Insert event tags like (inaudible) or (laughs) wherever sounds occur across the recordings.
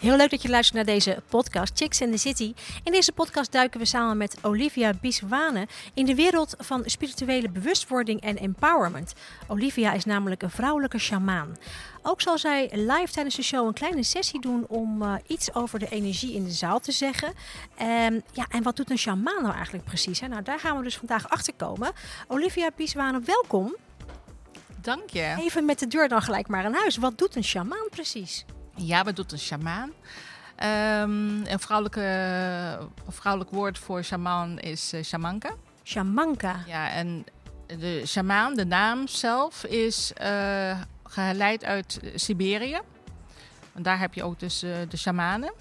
Heel leuk dat je luistert naar deze podcast Chicks in the City. In deze podcast duiken we samen met Olivia Biswane in de wereld van spirituele bewustwording en empowerment. Olivia is namelijk een vrouwelijke shamaan. Ook zal zij live tijdens de show een kleine sessie doen om uh, iets over de energie in de zaal te zeggen. Um, ja, en wat doet een shamaan nou eigenlijk precies? Hè? Nou, daar gaan we dus vandaag achter komen. Olivia Biswane, welkom. Dank je. Even met de deur dan gelijk maar aan huis. Wat doet een shamaan precies? Ja, wat doet een shamaan? Um, een vrouwelijke, een vrouwelijk woord voor shamaan is uh, shamanka. Shamanka. Ja, en de shamaan, de naam zelf, is uh, geleid uit Siberië. En daar heb je ook dus uh, de shamanen.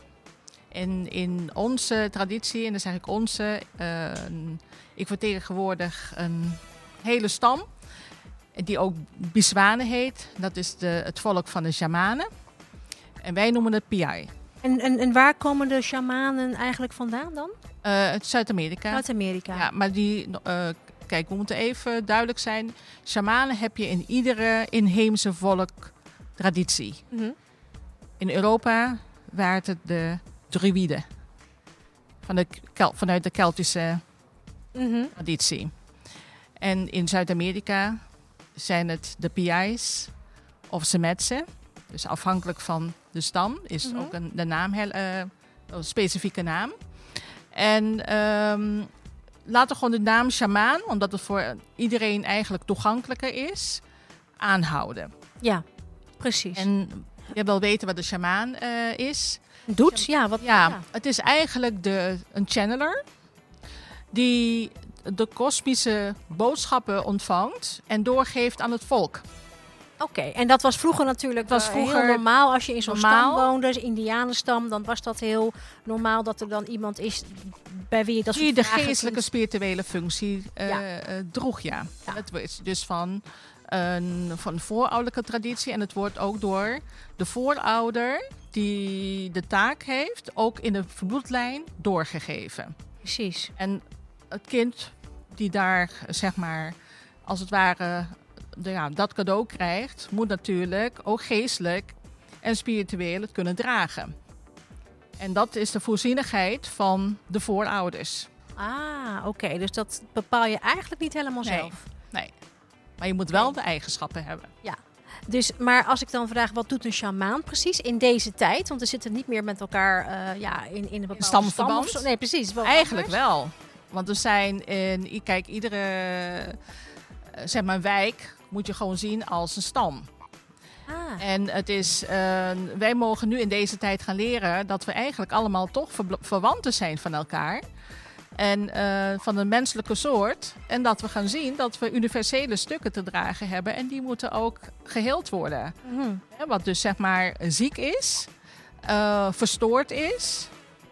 En in onze traditie, en dan zeg ik onze, ik vertegenwoordig een hele stam. Die ook Biswane heet. Dat is de, het volk van de shamanen. En wij noemen het PI. En, en, en waar komen de shamanen eigenlijk vandaan dan? Uh, Zuid-Amerika. Zuid-Amerika. Ja, maar die, uh, kijk, we moeten even duidelijk zijn. Shamanen heb je in iedere inheemse volk traditie. Mm -hmm. In Europa waren het de druïden. Van de, vanuit de Keltische mm -hmm. traditie. En in Zuid-Amerika zijn het de PI's of Semetsen. Dus afhankelijk van de stam is mm -hmm. ook een, de naam uh, een specifieke naam. En um, laten we gewoon de naam shamaan, omdat het voor iedereen eigenlijk toegankelijker is, aanhouden. Ja, precies. En je wel weten wat de shamaan uh, is. Doet, ja. Wat, ja, ja, het is eigenlijk de, een channeler die de kosmische boodschappen ontvangt en doorgeeft aan het volk. Oké, okay, en dat was vroeger natuurlijk was vroeger heel normaal. Als je in zo'n stam woonde, dus indianenstam, dan was dat heel normaal dat er dan iemand is bij wie je dat Die de geestelijke spirituele functie uh, ja. uh, droeg, ja. ja. Het is dus van een van voorouderlijke traditie en het wordt ook door de voorouder die de taak heeft, ook in de bloedlijn doorgegeven. Precies. En het kind die daar, zeg maar, als het ware ja, dat cadeau krijgt, moet natuurlijk ook geestelijk en spiritueel het kunnen dragen. En dat is de voorzienigheid van de voorouders. Ah, oké. Okay. Dus dat bepaal je eigenlijk niet helemaal nee, zelf. Nee. Maar je moet wel de eigenschappen hebben. Ja. Dus, maar als ik dan vraag, wat doet een shamaan precies in deze tijd? Want we zitten niet meer met elkaar uh, ja, in, in een bepaalde stamverband. Stam nee, precies. Eigenlijk anders. wel. Want er zijn in, kijk, iedere zeg maar, wijk moet je gewoon zien als een stam. Ah. En het is, uh, wij mogen nu in deze tijd gaan leren dat we eigenlijk allemaal toch ver verwanten zijn van elkaar. En uh, van een menselijke soort. En dat we gaan zien dat we universele stukken te dragen hebben. En die moeten ook geheeld worden. Mm -hmm. ja, wat dus zeg maar ziek is, uh, verstoord is,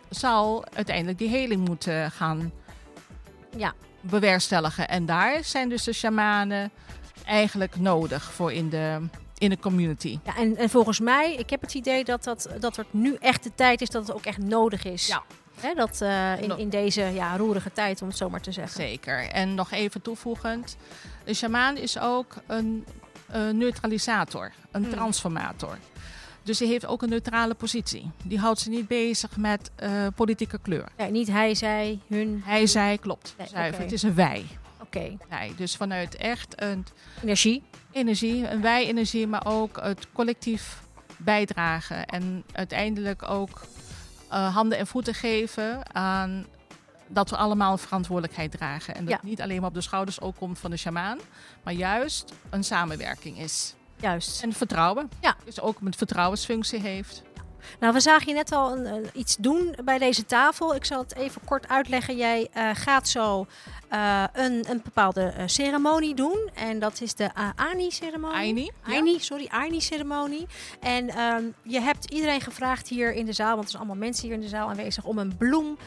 zal uiteindelijk die heling moeten gaan ja. bewerkstelligen. En daar zijn dus de shamanen eigenlijk nodig voor in de, in de community. Ja, en, en volgens mij, ik heb het idee dat, dat, dat het nu echt de tijd is dat het ook echt nodig is. Ja. Hè, dat uh, in, in deze ja, roerige tijd, om het zo maar te zeggen. Zeker. En nog even toevoegend, de shamaan is ook een, neutralisator, een hmm. transformator. Dus die heeft ook een neutrale positie. Die houdt ze niet bezig met uh, politieke kleur. Ja, niet hij, zij, hun. Hij, zij, klopt. Nee, zuiver. Okay. Het is een wij. Oké. Okay. Dus vanuit echt een... Energie. Energie, een wij-energie, maar ook het collectief bijdragen. En uiteindelijk ook uh, handen en voeten geven aan dat we allemaal verantwoordelijkheid dragen. En dat ja. niet alleen maar op de schouders ook komt van de shamaan, maar juist een samenwerking is. Juist. En vertrouwen. Ja. Dus ook een vertrouwensfunctie heeft. Nou, we zagen je net al een, iets doen bij deze tafel. Ik zal het even kort uitleggen. Jij uh, gaat zo uh, een, een, bepaalde ceremonie doen. En dat is de Ani-ceremonie. Aini. Aini, ja. sorry, Aini-ceremonie. En um, je hebt iedereen gevraagd hier in de zaal, want er zijn allemaal mensen hier in de zaal aanwezig, om een bloem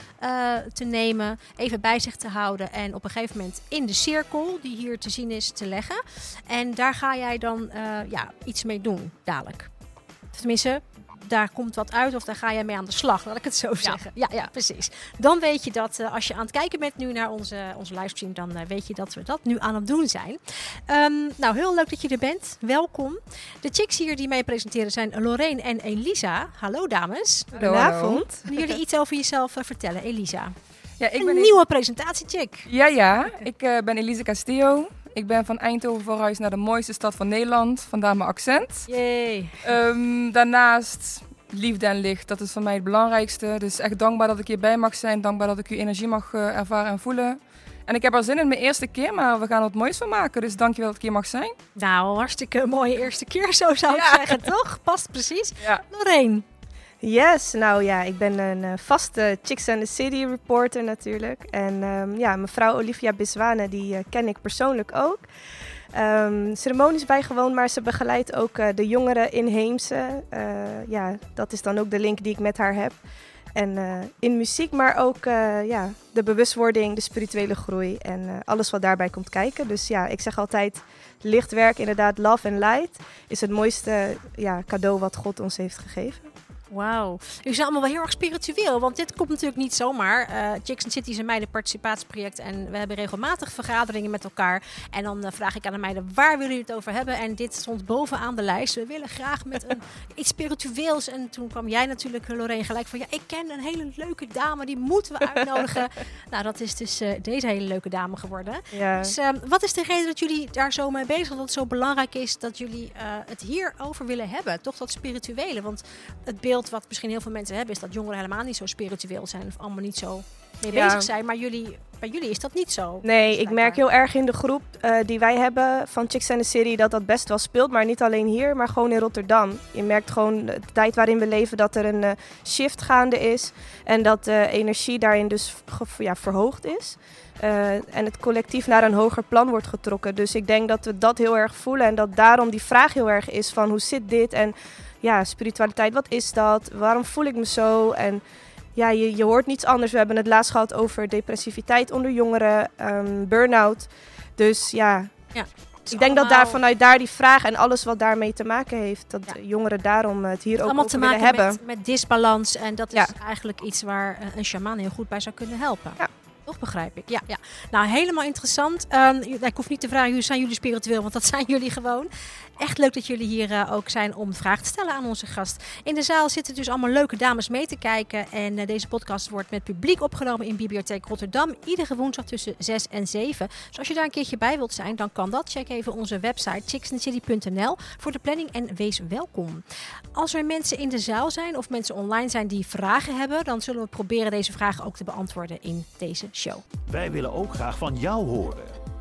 te nemen, even bij zich te houden en op een gegeven moment in de cirkel, die hier te zien is, te leggen. En daar ga jij dan ja, iets mee doen, dadelijk. Tenminste, daar komt wat uit of daar ga jij mee aan de slag, laat ik het zo zeggen. Ja, ja, precies. Dan weet je dat uh, als je aan het kijken bent nu naar onze, onze livestream, dan uh, weet je dat we dat nu aan het doen zijn. Um, nou, heel leuk dat je er bent. Welkom. De chicks hier die mij presenteren zijn Lorraine en Elisa. Hallo dames. Goedenavond. Willen jullie iets over jezelf uh, vertellen, Elisa? Ja, ik een ben nieuwe presentatiechick. Ja, ja. Ik uh, ben Elise Castillo. Ik ben van Eindhoven verhuisd naar de mooiste stad van Nederland. Vandaar mijn accent. Yay. Um, daarnaast liefde en licht. Dat is voor mij het belangrijkste. Dus echt dankbaar dat ik hierbij mag zijn. Dankbaar dat ik uw energie mag uh, ervaren en voelen. En ik heb er zin in mijn eerste keer, maar we gaan er het moois van maken. Dus dankjewel dat ik hier mag zijn. Nou, hartstikke mooie eerste keer, zo zou ik ja. zeggen, toch? Past precies. Ja. Lorraine. Yes, nou ja, ik ben een uh, vaste Chicks and the City reporter natuurlijk. En um, ja, mevrouw Olivia Biswane, die uh, ken ik persoonlijk ook. Um, ceremonies bijgewoond, maar ze begeleidt ook uh, de jongeren inheemse. ja, dat is dan ook de link die ik met haar heb. En in muziek, maar ook ja, de bewustwording, de spirituele groei en alles wat daarbij komt kijken. Dus ja, ik zeg altijd, lichtwerk, inderdaad, love and light, is het mooiste ja, cadeau wat God ons heeft gegeven. Wauw. Jullie zijn allemaal wel heel erg spiritueel, want dit komt natuurlijk niet zomaar. Uh, Chicks and City is een meidenparticipatieproject en we hebben regelmatig vergaderingen met elkaar. En dan uh, vraag ik aan de meiden, waar willen jullie het over hebben? En dit stond bovenaan de lijst. We willen graag met een, (laughs) iets spiritueels. En toen kwam jij natuurlijk, Lorraine, gelijk van, ja, ik ken een hele leuke dame, die moeten we uitnodigen. (laughs) nou, dat is dus uh, deze hele leuke dame geworden. Ja. Dus wat is de reden dat jullie daar zo mee bezig zijn? Dat het zo belangrijk is dat jullie het hierover willen hebben? Toch dat spirituele, want het beeld wat misschien heel veel mensen hebben, is dat jongeren helemaal niet zo spiritueel zijn of allemaal niet zo mee Ja. bezig zijn. Maar jullie, bij jullie is dat niet zo. Nee, ik merk heel erg in de groep uh, die wij hebben van Chicks and the City dat dat best wel speelt. Maar niet alleen hier, maar gewoon in Rotterdam. Je merkt gewoon de tijd waarin we leven dat er een uh, shift gaande is. En dat de energie daarin dus ja, verhoogd is. Uh, en het collectief naar een hoger plan wordt getrokken. Dus ik denk dat we dat heel erg voelen. En dat daarom die vraag heel erg is van hoe zit dit? En ja, spiritualiteit, wat is dat? Waarom voel ik me zo? En ja, je, je hoort niets anders. We hebben het laatst gehad over depressiviteit onder jongeren, um, burn-out. Dus ja, ja ik denk dat daar vanuit daar die vraag en alles wat daarmee te maken heeft, dat ja. jongeren daarom het hier ook allemaal over te maken hebben. Met, met disbalans en dat is Ja. eigenlijk iets waar een shamaan heel goed bij zou kunnen helpen. Ja. Toch begrijp ik. Ja, ja. Nou, helemaal interessant. Um, ik hoef niet te vragen, hoe zijn jullie spiritueel? Want dat (laughs) zijn jullie gewoon. Echt leuk dat jullie hier uh, ook zijn om vragen te stellen aan onze gast. In de zaal zitten dus allemaal leuke dames mee te kijken. En uh, deze podcast wordt met publiek opgenomen in Bibliotheek Rotterdam. Iedere woensdag tussen 6 en 7. Dus als je daar een keertje bij wilt zijn, dan kan dat. Check even onze website chicksandcity.nl voor de planning en wees welkom. Als er mensen in de zaal zijn of mensen online zijn die vragen hebben, dan zullen we proberen deze vragen ook te beantwoorden in deze show. Wij willen ook graag van jou horen.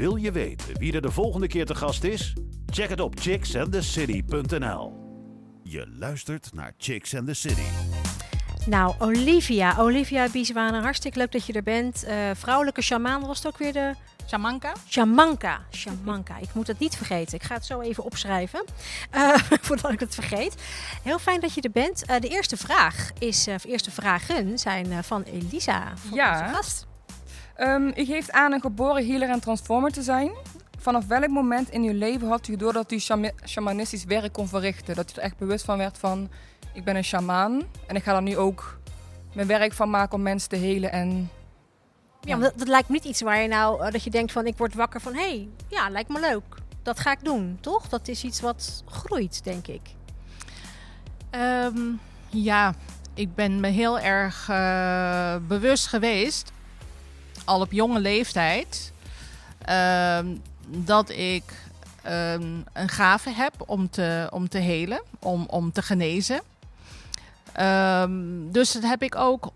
Wil je weten wie er de volgende keer te gast is? Check het op chicksandthecity.nl. Je luistert naar Chicks and the City. Nou, Olivia. Olivia Bieswane, hartstikke leuk dat je er bent. Uh, vrouwelijke shamaan, was het ook weer de... Shamanka? Shamanka. Shamanka. Ik moet het niet vergeten. Ik ga het zo even opschrijven. Uh, (laughs) voordat ik het vergeet. Heel fijn dat je er bent. Uh, de eerste vraag is, uh, de eerste vragen zijn van Elisa. Van Ja. onze gast. Um, u geeft aan een geboren healer en transformer te zijn. Vanaf welk moment in uw leven had u door dat u shama- shamanistisch werk kon verrichten? Dat u er echt bewust van werd van, ik ben een shamaan en ik ga er nu ook mijn werk van maken om mensen te helen en... Ja, maar dat, dat lijkt me niet iets waar je nou, uh, dat je denkt van ik word wakker van hé, hey, ja, lijkt me leuk. Dat ga ik doen, toch? Dat is iets wat groeit, denk ik. Um, ja, ik ben me heel erg uh, bewust geweest, al op jonge leeftijd, um, dat ik um, een gave heb om te, om te helen, om, om te genezen. dus dat heb ik ook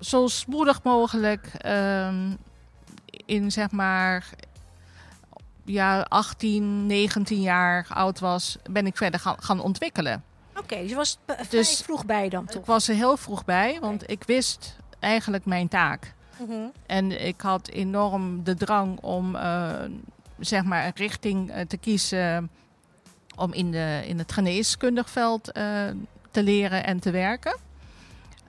zo spoedig mogelijk in zeg maar ja, 18, 19 jaar oud was, ben ik verder gaan, gaan ontwikkelen. Oké. Dus je was Dus- vroeg bij dan Ik toch? was er heel vroeg bij, want ik wist eigenlijk mijn taak. Mhm. En ik had enorm de drang om eh, zeg maar een richting eh, te kiezen om in, de, in het geneeskundig veld eh, te leren en te werken.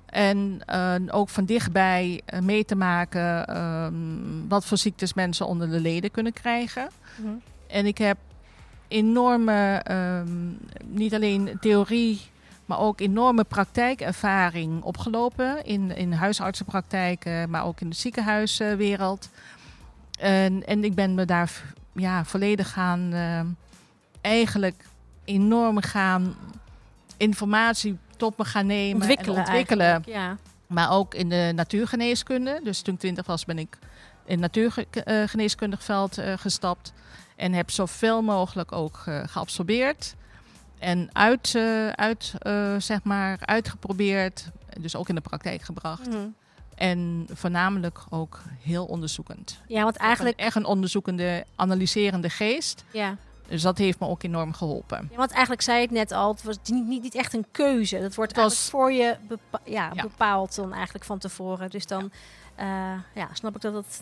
En eh, ook van dichtbij eh, mee te maken ehm, wat voor ziektes mensen onder de leden kunnen krijgen. Mhm. En ik heb enorme, ehm, niet alleen theorie, maar ook enorme praktijkervaring opgelopen in, in huisartsenpraktijken, maar ook in de ziekenhuiswereld. En, en ik ben me daar ja, volledig gaan, ehm, eigenlijk enorm gaan informatie tot me gaan nemen Ontwikkelen, en ontwikkelen. Ja. Maar ook in de natuurgeneeskunde. Dus toen ik twintig was, ben ik in het natuurgeneeskundig veld eh, gestapt. En heb zoveel mogelijk ook eh, geabsorbeerd. En uit, eh, uit, eh, zeg maar, uitgeprobeerd. Dus ook in de praktijk gebracht. Mhm. En voornamelijk ook heel onderzoekend. ja, want eigenlijk... Echt een onderzoekende, analyserende geest. Ja. Dus dat heeft me ook enorm geholpen. Ja, want eigenlijk zei het net al, het was niet, niet, niet echt een keuze. Dat wordt Het was- eigenlijk voor je bepa- ja, Ja. bepaald dan eigenlijk van tevoren. Dus dan ja. ja, snap ik dat het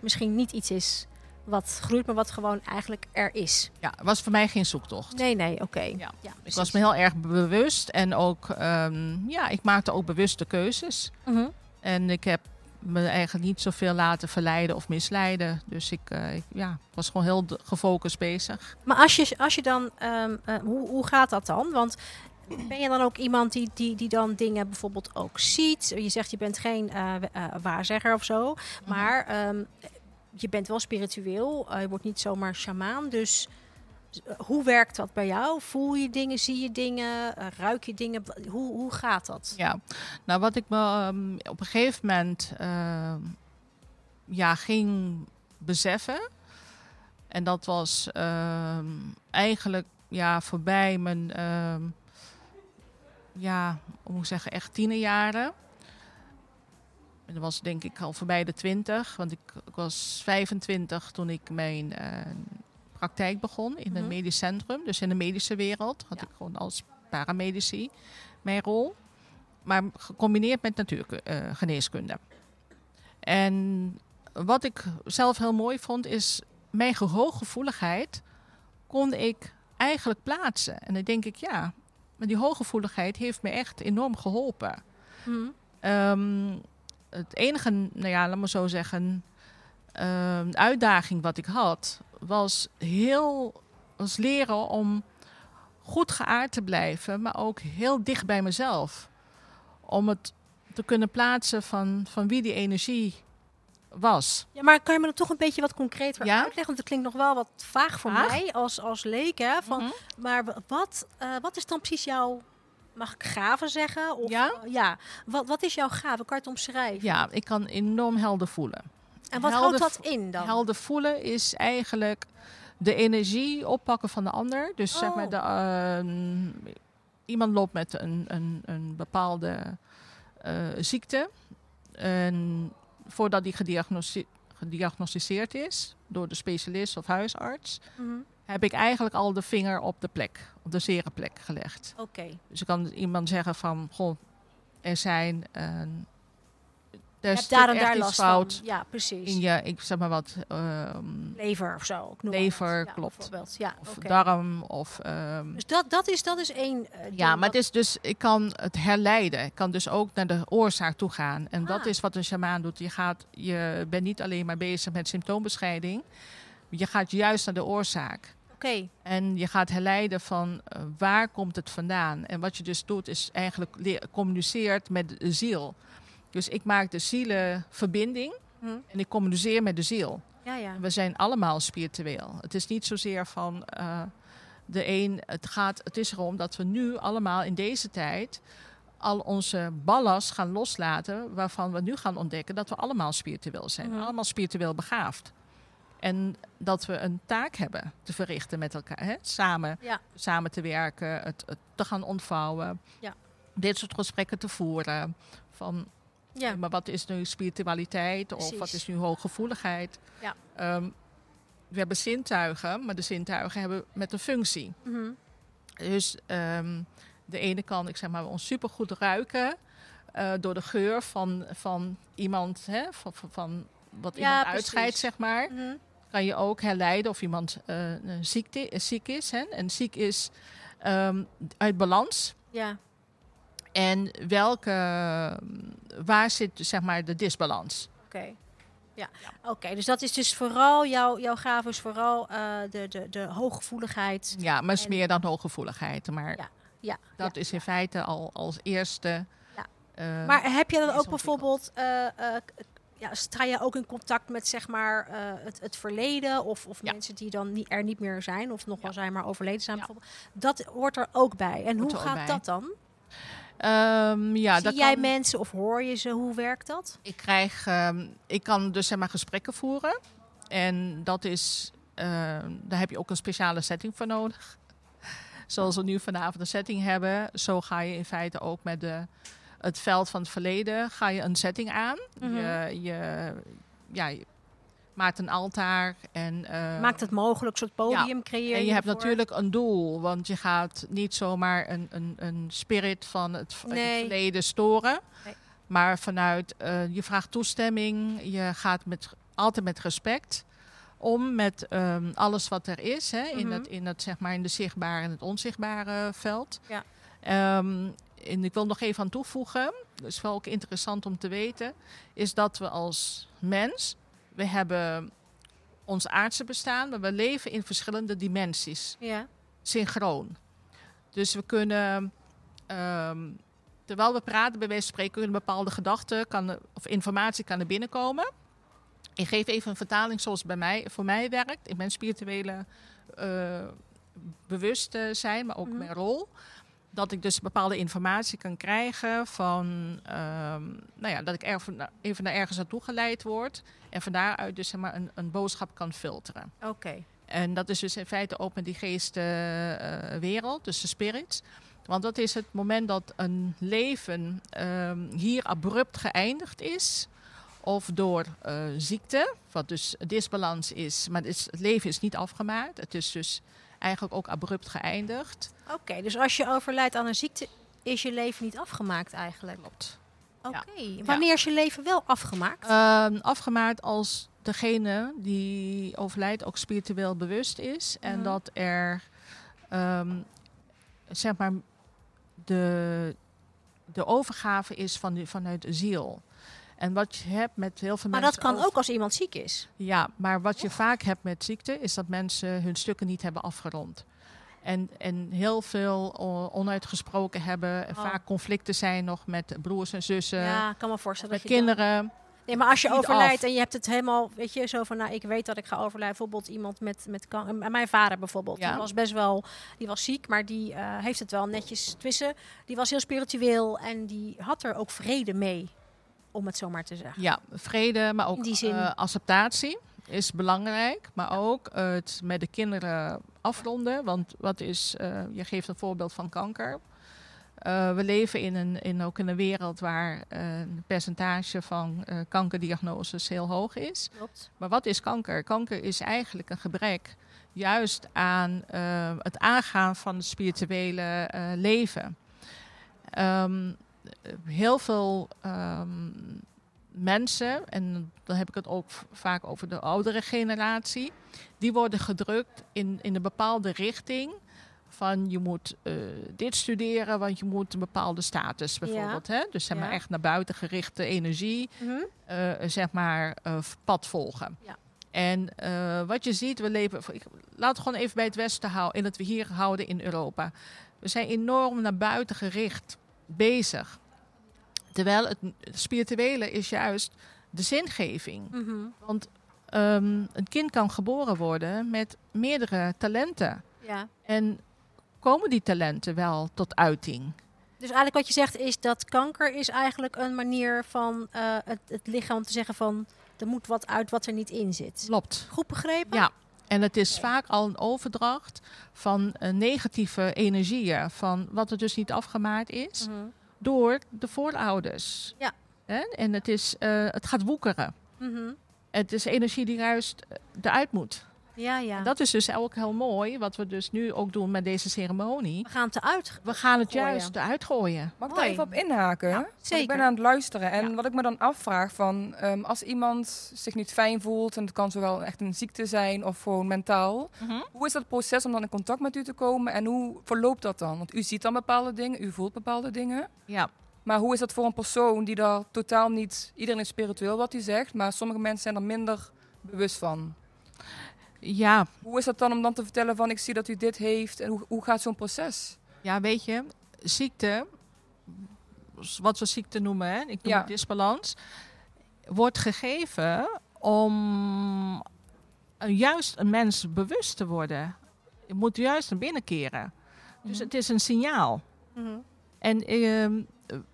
misschien niet iets is wat groeit, maar wat gewoon eigenlijk er is. Ja, het was voor mij geen zoektocht. Nee, nee, oké. Ja. Ja, Ik was me heel erg bewust en ook, ehm, ja, ik maakte ook bewuste keuzes. Mhm. En ik heb me eigenlijk niet zoveel laten verleiden of misleiden. Dus ik, eh, ik ja, was gewoon heel gefocust bezig. Maar als je, als je dan, ehm, eh, hoe, hoe gaat dat dan? Want ben je dan ook iemand die, die, die dan dingen bijvoorbeeld ook ziet? Je zegt je bent geen eh, waarzegger of zo, maar ehm, je bent wel spiritueel. eh, je wordt niet zomaar sjamaan. Dus eh, hoe werkt dat bij jou? Voel je dingen, zie je dingen, eh, ruik je dingen? Hoe, hoe gaat dat? Ja, nou wat ik me ehm, op een gegeven moment ehm, ja, ging beseffen. En dat was ehm, eigenlijk ja, voorbij mijn, ja, hoe moet zeggen, echt tienerjaren. En dat was denk ik al voorbij de twintig. Want ik, ik was 25 toen ik mijn eh, praktijk begon in Mhm. een medisch centrum. Dus in de medische wereld had Ja. ik gewoon als paramedici mijn rol. Maar gecombineerd met natuurgeneeskunde. En wat ik zelf heel mooi vond, is mijn hooggevoeligheid kon ik eigenlijk plaatsen. En dan denk ik, ja, maar die hooggevoeligheid heeft me echt enorm geholpen. Mhm. Ehm, het enige, nou ja, laat maar zo zeggen, ehm, uitdaging wat ik had, was heel was leren om goed geaard te blijven, maar ook heel dicht bij mezelf. Om het te kunnen plaatsen van, van wie die energie was. Ja, maar kan je me dat toch een beetje wat concreter Ja? uitleggen? Want het klinkt nog wel wat vaag voor Vaag? mij als, als leek. Hè? Van, Mhm. Maar wat, eh, wat is dan precies jouw, mag ik gave zeggen? Of, Ja? eh, ja. Wat, wat is jouw gave? Kan je het omschrijven? Ja, ik kan enorm helder voelen. En wat helder houdt dat in dan? Helder voelen is eigenlijk de energie oppakken van de ander. Dus zeg maar, Oh. de, ehm, iemand loopt met een, een, een bepaalde eh, ziekte. En voordat die gediagnosti- gediagnosticeerd is door de specialist of huisarts, Mhm. Heb ik eigenlijk al de vinger op de plek, op de zere plek gelegd. Oké. Dus ik kan iemand zeggen van, goh, er zijn... een Je er hebt daar en daar last fout van. Ja, precies. in je, ik zeg maar wat, ehm, Lever of zo. ik noem Lever. Ja, klopt. bijvoorbeeld. Ja, of darm of... ehm, Dus dat, dat, is, dat is één eh, ja, maar het is dus, ik kan het herleiden. Ik kan dus ook naar de oorzaak toe gaan. En dat Ah. is wat een shamaan doet. Je, gaat, je bent niet alleen maar bezig met symptoombescheiding. Je gaat juist naar de oorzaak. En je gaat herleiden van eh, waar komt het vandaan. En wat je dus doet is eigenlijk communiceert met de ziel. Dus ik maak de zielenverbinding Hm. en ik communiceer met de ziel. Ja, ja. We zijn allemaal spiritueel. Het is niet zozeer van eh, de een. Het, gaat, het is erom dat we nu allemaal in deze tijd al onze ballast gaan loslaten. Waarvan we nu gaan ontdekken dat we allemaal spiritueel zijn. Mhm. Allemaal spiritueel begaafd. En dat we een taak hebben te verrichten met elkaar. Hè? Samen, Ja. samen te werken, het, het te gaan ontvouwen. Ja. Dit soort gesprekken te voeren. Van Ja. maar wat is nu spiritualiteit of wat is nu hooggevoeligheid? Ja. Ehm, we hebben zintuigen, maar de zintuigen hebben met een functie. Mhm. Dus ehm, de ene kan, ik zeg maar, ons supergoed ruiken eh, door de geur van, van iemand, hè, van, van, van wat Ja, iemand uitscheidt, zeg maar. Mhm. Kan je ook herleiden of iemand eh, ziekte, ziek is. Hè? En ziek is ehm, uit balans. Ja, En welke, waar zit zeg maar de disbalans? oké. Ja, oké. Dus dat is dus vooral, jouw, jouw gave is vooral eh, de, de, de hooggevoeligheid. Ja, maar het is meer dan hooggevoeligheid. Maar Ja, ja. dat ja. is in feite al als eerste. Ja. eh, Maar heb je dan ook bijvoorbeeld, eh, eh, ja, sta je ook in contact met zeg maar eh, het, het verleden of, of Ja. mensen die dan niet, er niet meer zijn of nog wel Ja. zijn maar overleden zijn bijvoorbeeld. Dat hoort er ook bij. En Hoort hoe gaat bij. dat dan? Ehm, ja, Zie dat jij kan- mensen of hoor je ze? Hoe werkt dat? Ik krijg, ehm, ik kan dus zeg maar gesprekken voeren. En dat is, ehm, daar heb je ook een speciale setting voor nodig. (laughs) Zoals we nu vanavond een setting hebben, zo ga je in feite ook met de, het veld van het verleden ga je een setting aan. Mhm. je, je, ja, je maakt een altaar en eh, Maakt het mogelijk, een soort podium creëren? en je hebt natuurlijk een doel, want je gaat niet zomaar een, een, een spirit van het, Nee. verleden storen. Nee. Maar vanuit, eh, je vraagt toestemming, je gaat met, altijd met respect om met ehm, alles wat er is, hè, in, Mhm. het, in, het, zeg maar, in de zichtbare en het onzichtbare veld. Ja. Ehm, en ik wil nog even aan toevoegen, dat is wel ook interessant om te weten, is dat we als mens, we hebben ons aardse bestaan, maar we leven in verschillende dimensies, Ja. synchroon. Dus we kunnen, ehm, terwijl we praten, bij wijze van spreken, kunnen bepaalde gedachten kan of informatie kan er binnenkomen. Ik geef even een vertaling zoals het bij mij, voor mij werkt. Ik ben spirituele eh bewustzijn, maar ook Mhm. mijn rol. Dat ik dus bepaalde informatie kan krijgen van, ehm, nou ja, dat ik even, even naar ergens naartoe geleid word. En van daaruit dus zeg maar een, een boodschap kan filteren. Oké. En dat is dus in feite ook met die geestenwereld, dus de spirits. Want dat is het moment dat een leven ehm, hier abrupt geëindigd is. Of door eh, ziekte, wat dus disbalans is. Maar het, is, het leven is niet afgemaakt. Het is dus eigenlijk ook abrupt geëindigd. Oké, dus als je overlijdt aan een ziekte, is je leven niet afgemaakt eigenlijk? Klopt. Oké. Wanneer is je leven wel afgemaakt? Ehm, afgemaakt als degene die overlijdt ook spiritueel bewust is. En Mhm. dat er, ehm, zeg maar, de, de overgave is van vanuit de ziel. En wat je hebt met heel veel maar mensen... dat kan ook als iemand ziek is. Ja, maar wat je vaak hebt met ziekte... is dat mensen hun stukken niet hebben afgerond. En, en heel veel onuitgesproken hebben. En Oh. vaak conflicten zijn nog met broers en zussen. ja, ik kan me voorstellen. Met dat je dan- kinderen. Nee, maar als je overlijdt en je hebt het helemaal, weet je, zo van, nou, ik weet dat ik ga overlijden. Bijvoorbeeld iemand met, met kan- eh, mijn vader bijvoorbeeld. Ja. Die was best wel, die was ziek, maar die eh, heeft het wel netjes twissen. Die was heel spiritueel en die had er ook vrede mee, om het zo maar te zeggen. Ja, vrede, maar ook zin. eh, acceptatie is belangrijk. Maar ook het met de kinderen afronden. Want wat is, eh, je geeft een voorbeeld van kanker. Eh, we leven in een, in, ook in een wereld waar een percentage van kankerdiagnoses heel hoog is. Klopt. Maar wat is kanker? Kanker is eigenlijk een gebrek juist aan het aangaan van het spirituele leven. Ehm, heel veel ehm, mensen, en dan heb ik het ook vaak over de oudere generatie, die worden gedrukt in, in een bepaalde richting. Van je moet eh, dit studeren, want je moet een bepaalde status bijvoorbeeld. Hè? Dus zeg maar Ja. echt naar buiten gerichte energie Mhm. eh, zeg maar, eh, pad volgen. Ja. En wat je ziet, we leven. Ik, laat het gewoon even bij het Westen houden, in het we hier houden in Europa. We zijn enorm naar buiten gericht bezig. Terwijl het spirituele is juist de zingeving. Mhm. Want ehm, een kind kan geboren worden met meerdere talenten. Ja. En komen die talenten wel tot uiting? Dus eigenlijk wat je zegt is dat kanker is eigenlijk een manier van eh, het, het lichaam te zeggen van, er moet wat uit wat er niet in zit. Klopt. Goed begrepen? Ja, en het is vaak al een overdracht van negatieve energieën, van wat er dus niet afgemaakt is, Mhm. door de voorouders. Ja. Hè? En het, is, eh, het gaat woekeren. Mhm. Het is energie die juist eh, eruit moet. Ja, ja. En Dat is dus ook heel mooi, wat we dus nu ook doen met deze ceremonie. We gaan het eruit. We gaan het Gooien. juist eruit gooien. Mag ik Mooi. daar even op inhaken? Want zeker. Ik ben aan het luisteren en Ja. wat ik me dan afvraag van ehm, als iemand zich niet fijn voelt en het kan zowel echt een ziekte zijn of gewoon mentaal. Hoe is dat proces om dan in contact met u te komen en hoe verloopt dat dan? Want u ziet dan bepaalde dingen, u voelt bepaalde dingen. Ja, Maar hoe is dat voor een persoon die daar totaal niet... Iedereen is spiritueel wat hij zegt, maar sommige mensen zijn er minder bewust van. Ja, Hoe is dat dan om dan te vertellen van ik zie dat u dit heeft en hoe, hoe gaat zo'n proces? ja, weet je, ziekte, wat we ziekte noemen, hè, ik noem Ja. het disbalans, wordt gegeven om juist een mens bewust te worden. Je moet juist naar binnen keren. Dus Mhm. het is een signaal. Mhm. En ehm, eh,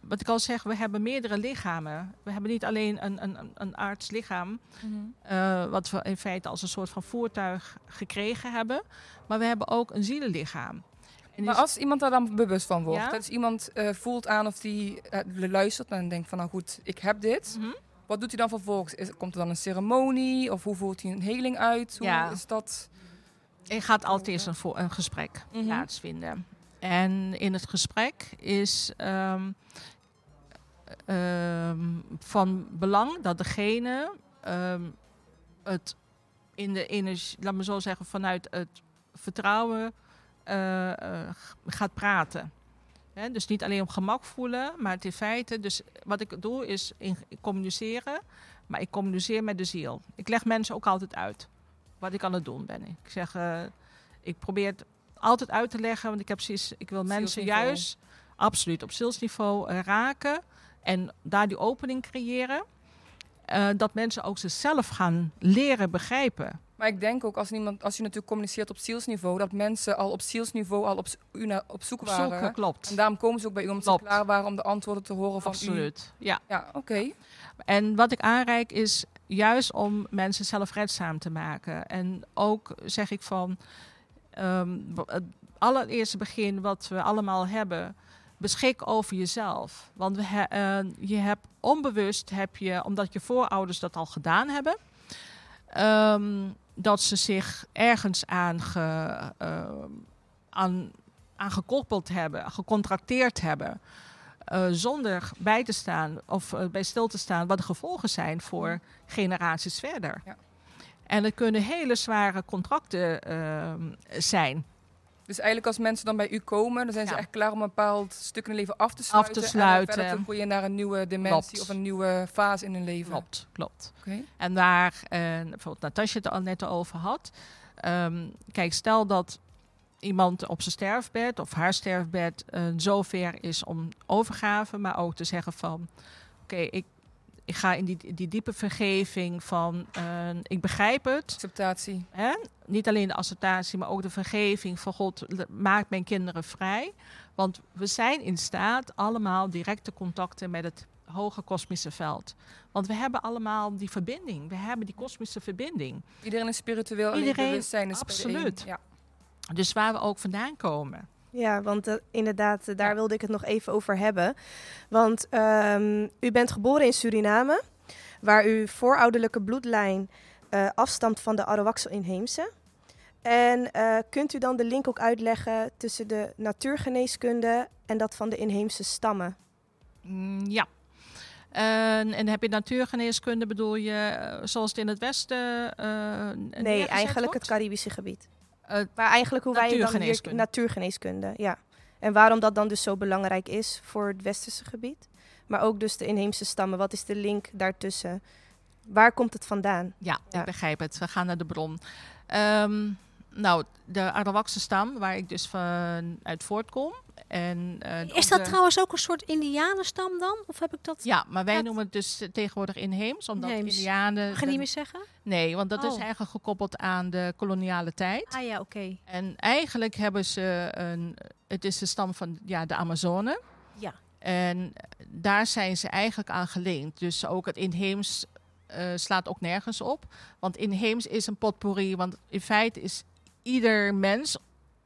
wat ik al zeg, we hebben meerdere lichamen. We hebben niet alleen een, een, een- een aardslichaam, eh, wat we in feite als een soort van voertuig gekregen hebben. Maar we hebben ook een zielenlichaam. En Maar dus- als iemand daar dan bewust van wordt, Ja? dat is iemand eh, voelt aan of die eh, luistert en denkt van nou goed, ik heb dit. Mhm. Wat doet hij dan vervolgens? Is, komt er dan een ceremonie of hoe voelt hij een heling uit? Hoe Ja. is dat? Er gaat altijd eerst een, vo- een gesprek Mhm. plaatsvinden. En in het gesprek is ehm, ehm, van belang dat degene ehm, het in de energie, laat me zo zeggen, vanuit het vertrouwen eh, eh, gaat praten. Dus niet alleen op gemak voelen, maar in feite. Dus wat ik doe is in, communiceren, maar ik communiceer met de ziel. Ik leg mensen ook altijd uit wat ik aan het doen ben. Ik zeg, eh, ik probeer het altijd uit te leggen, want ik heb precies, ik wil mensen juist absoluut op zielsniveau eh, raken en daar die opening creëren. eh, dat mensen ook zichzelf gaan leren begrijpen. Maar ik denk ook als, iemand, als je natuurlijk communiceert op zielsniveau, dat mensen al op zielsniveau al op, u op zoek Op waren. zoek, klopt. En daarom komen ze ook bij u omdat ze Klopt. klaar waren om de antwoorden te horen van u. Absoluut. Ja. Ja, oké. En wat ik aanreik is juist om mensen zelfredzaam te maken. En ook zeg ik van ehm, het allereerste begin wat we allemaal hebben, beschik over jezelf. Want we he- eh, je hebt onbewust heb je, omdat je voorouders dat al gedaan hebben, ehm, dat ze zich ergens aan, ge, ehm, aan, aan gekoppeld hebben, gecontracteerd hebben. eh, zonder bij te staan of eh, bij stil te staan wat de gevolgen zijn voor generaties verder. Ja. En het kunnen hele zware contracten ehm, zijn. Dus eigenlijk als mensen dan bij u komen, dan zijn ze Ja. echt klaar om een bepaald stuk in hun leven af te sluiten. te En sluiten. dan verder te groeien naar een nieuwe dimensie Klopt. of een nieuwe fase in hun leven. Klopt, klopt. Oké. En waar, eh, bijvoorbeeld Natasja het al net over had. ehm, kijk, stel dat iemand op zijn sterfbed of haar sterfbed eh, zover is om overgave, maar ook te zeggen van, oké, ik, ik ga in die, die diepe vergeving van, eh, ik begrijp het. Acceptatie. Hè? Niet alleen de acceptatie, maar ook de vergeving van God, l- maak mijn kinderen vrij. Want we zijn in staat allemaal directe contacten met het hoge kosmische veld. Want we hebben allemaal die verbinding. We hebben die kosmische verbinding. Iedereen is spiritueel, Iedereen, bewustzijn is absoluut. Ja. Dus waar we ook vandaan komen. Ja, want eh, inderdaad, eh, daar wilde ik het nog even over hebben. Want ehm, u bent geboren in Suriname, waar uw voorouderlijke bloedlijn eh, afstamt van de Arawakse-inheemse. En kunt u dan de link ook uitleggen tussen de natuurgeneeskunde en dat van de inheemse stammen? Mm, ja. En, en heb je natuurgeneeskunde, bedoel je zoals het in het Westen? Nee, eigenlijk het? Caribische gebied. Eh, Maar eigenlijk hoe wij dan weer... Natuurgeneeskunde. Ja. En waarom dat dan dus zo belangrijk is voor het westerse gebied. Maar ook dus de inheemse stammen. Wat is de link daartussen? Waar komt het vandaan? Ja, Ja. ik begrijp het. We gaan naar de bron. Ehm, nou, de Arawakse stam, waar ik dus van uit voortkom. En, eh, Is dat de- trouwens ook een soort indianenstam dan? Of heb ik dat... Ja, maar wij noemen het dus tegenwoordig inheems, omdat Inheems. Indianen... Mag je niet meer zeggen? Nee, want dat is Oh. eigenlijk gekoppeld aan de koloniale tijd. Ah ja, oké. En eigenlijk hebben ze een... Het is de stam van ja, de Amazone. Ja. En daar zijn ze eigenlijk aan geleend. Dus ook het inheems eh, slaat ook nergens op. Want inheems is een potpourri. Want in feite is ieder mens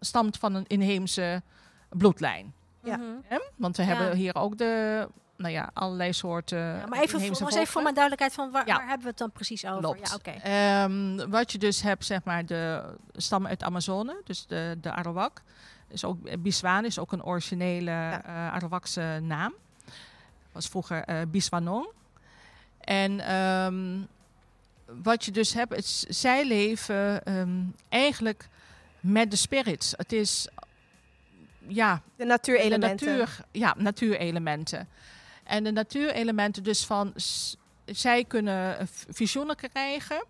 stamt van een inheemse bloedlijn. Ja. Mhm. Hè? Want we Ja. hebben hier ook de nou ja, allerlei soorten. Ja, maar even, voor, inheemse was even voor volken. mijn duidelijkheid van waar, Ja. waar hebben we het dan precies over? Klopt. Ja, oké. Ehm, wat je dus hebt, zeg maar, de stammen uit Amazone, dus de, de Arawak. Is ook, Biswan is ook een originele eh Arawakse naam. Was vroeger eh Biswanong. En ehm, wat je dus hebt, is, zij leven ehm, eigenlijk met de spirits. Het is, ja, De natuurelementen. de natuur, ja, natuurelementen. En de natuurelementen dus van... zij kunnen visioenen krijgen...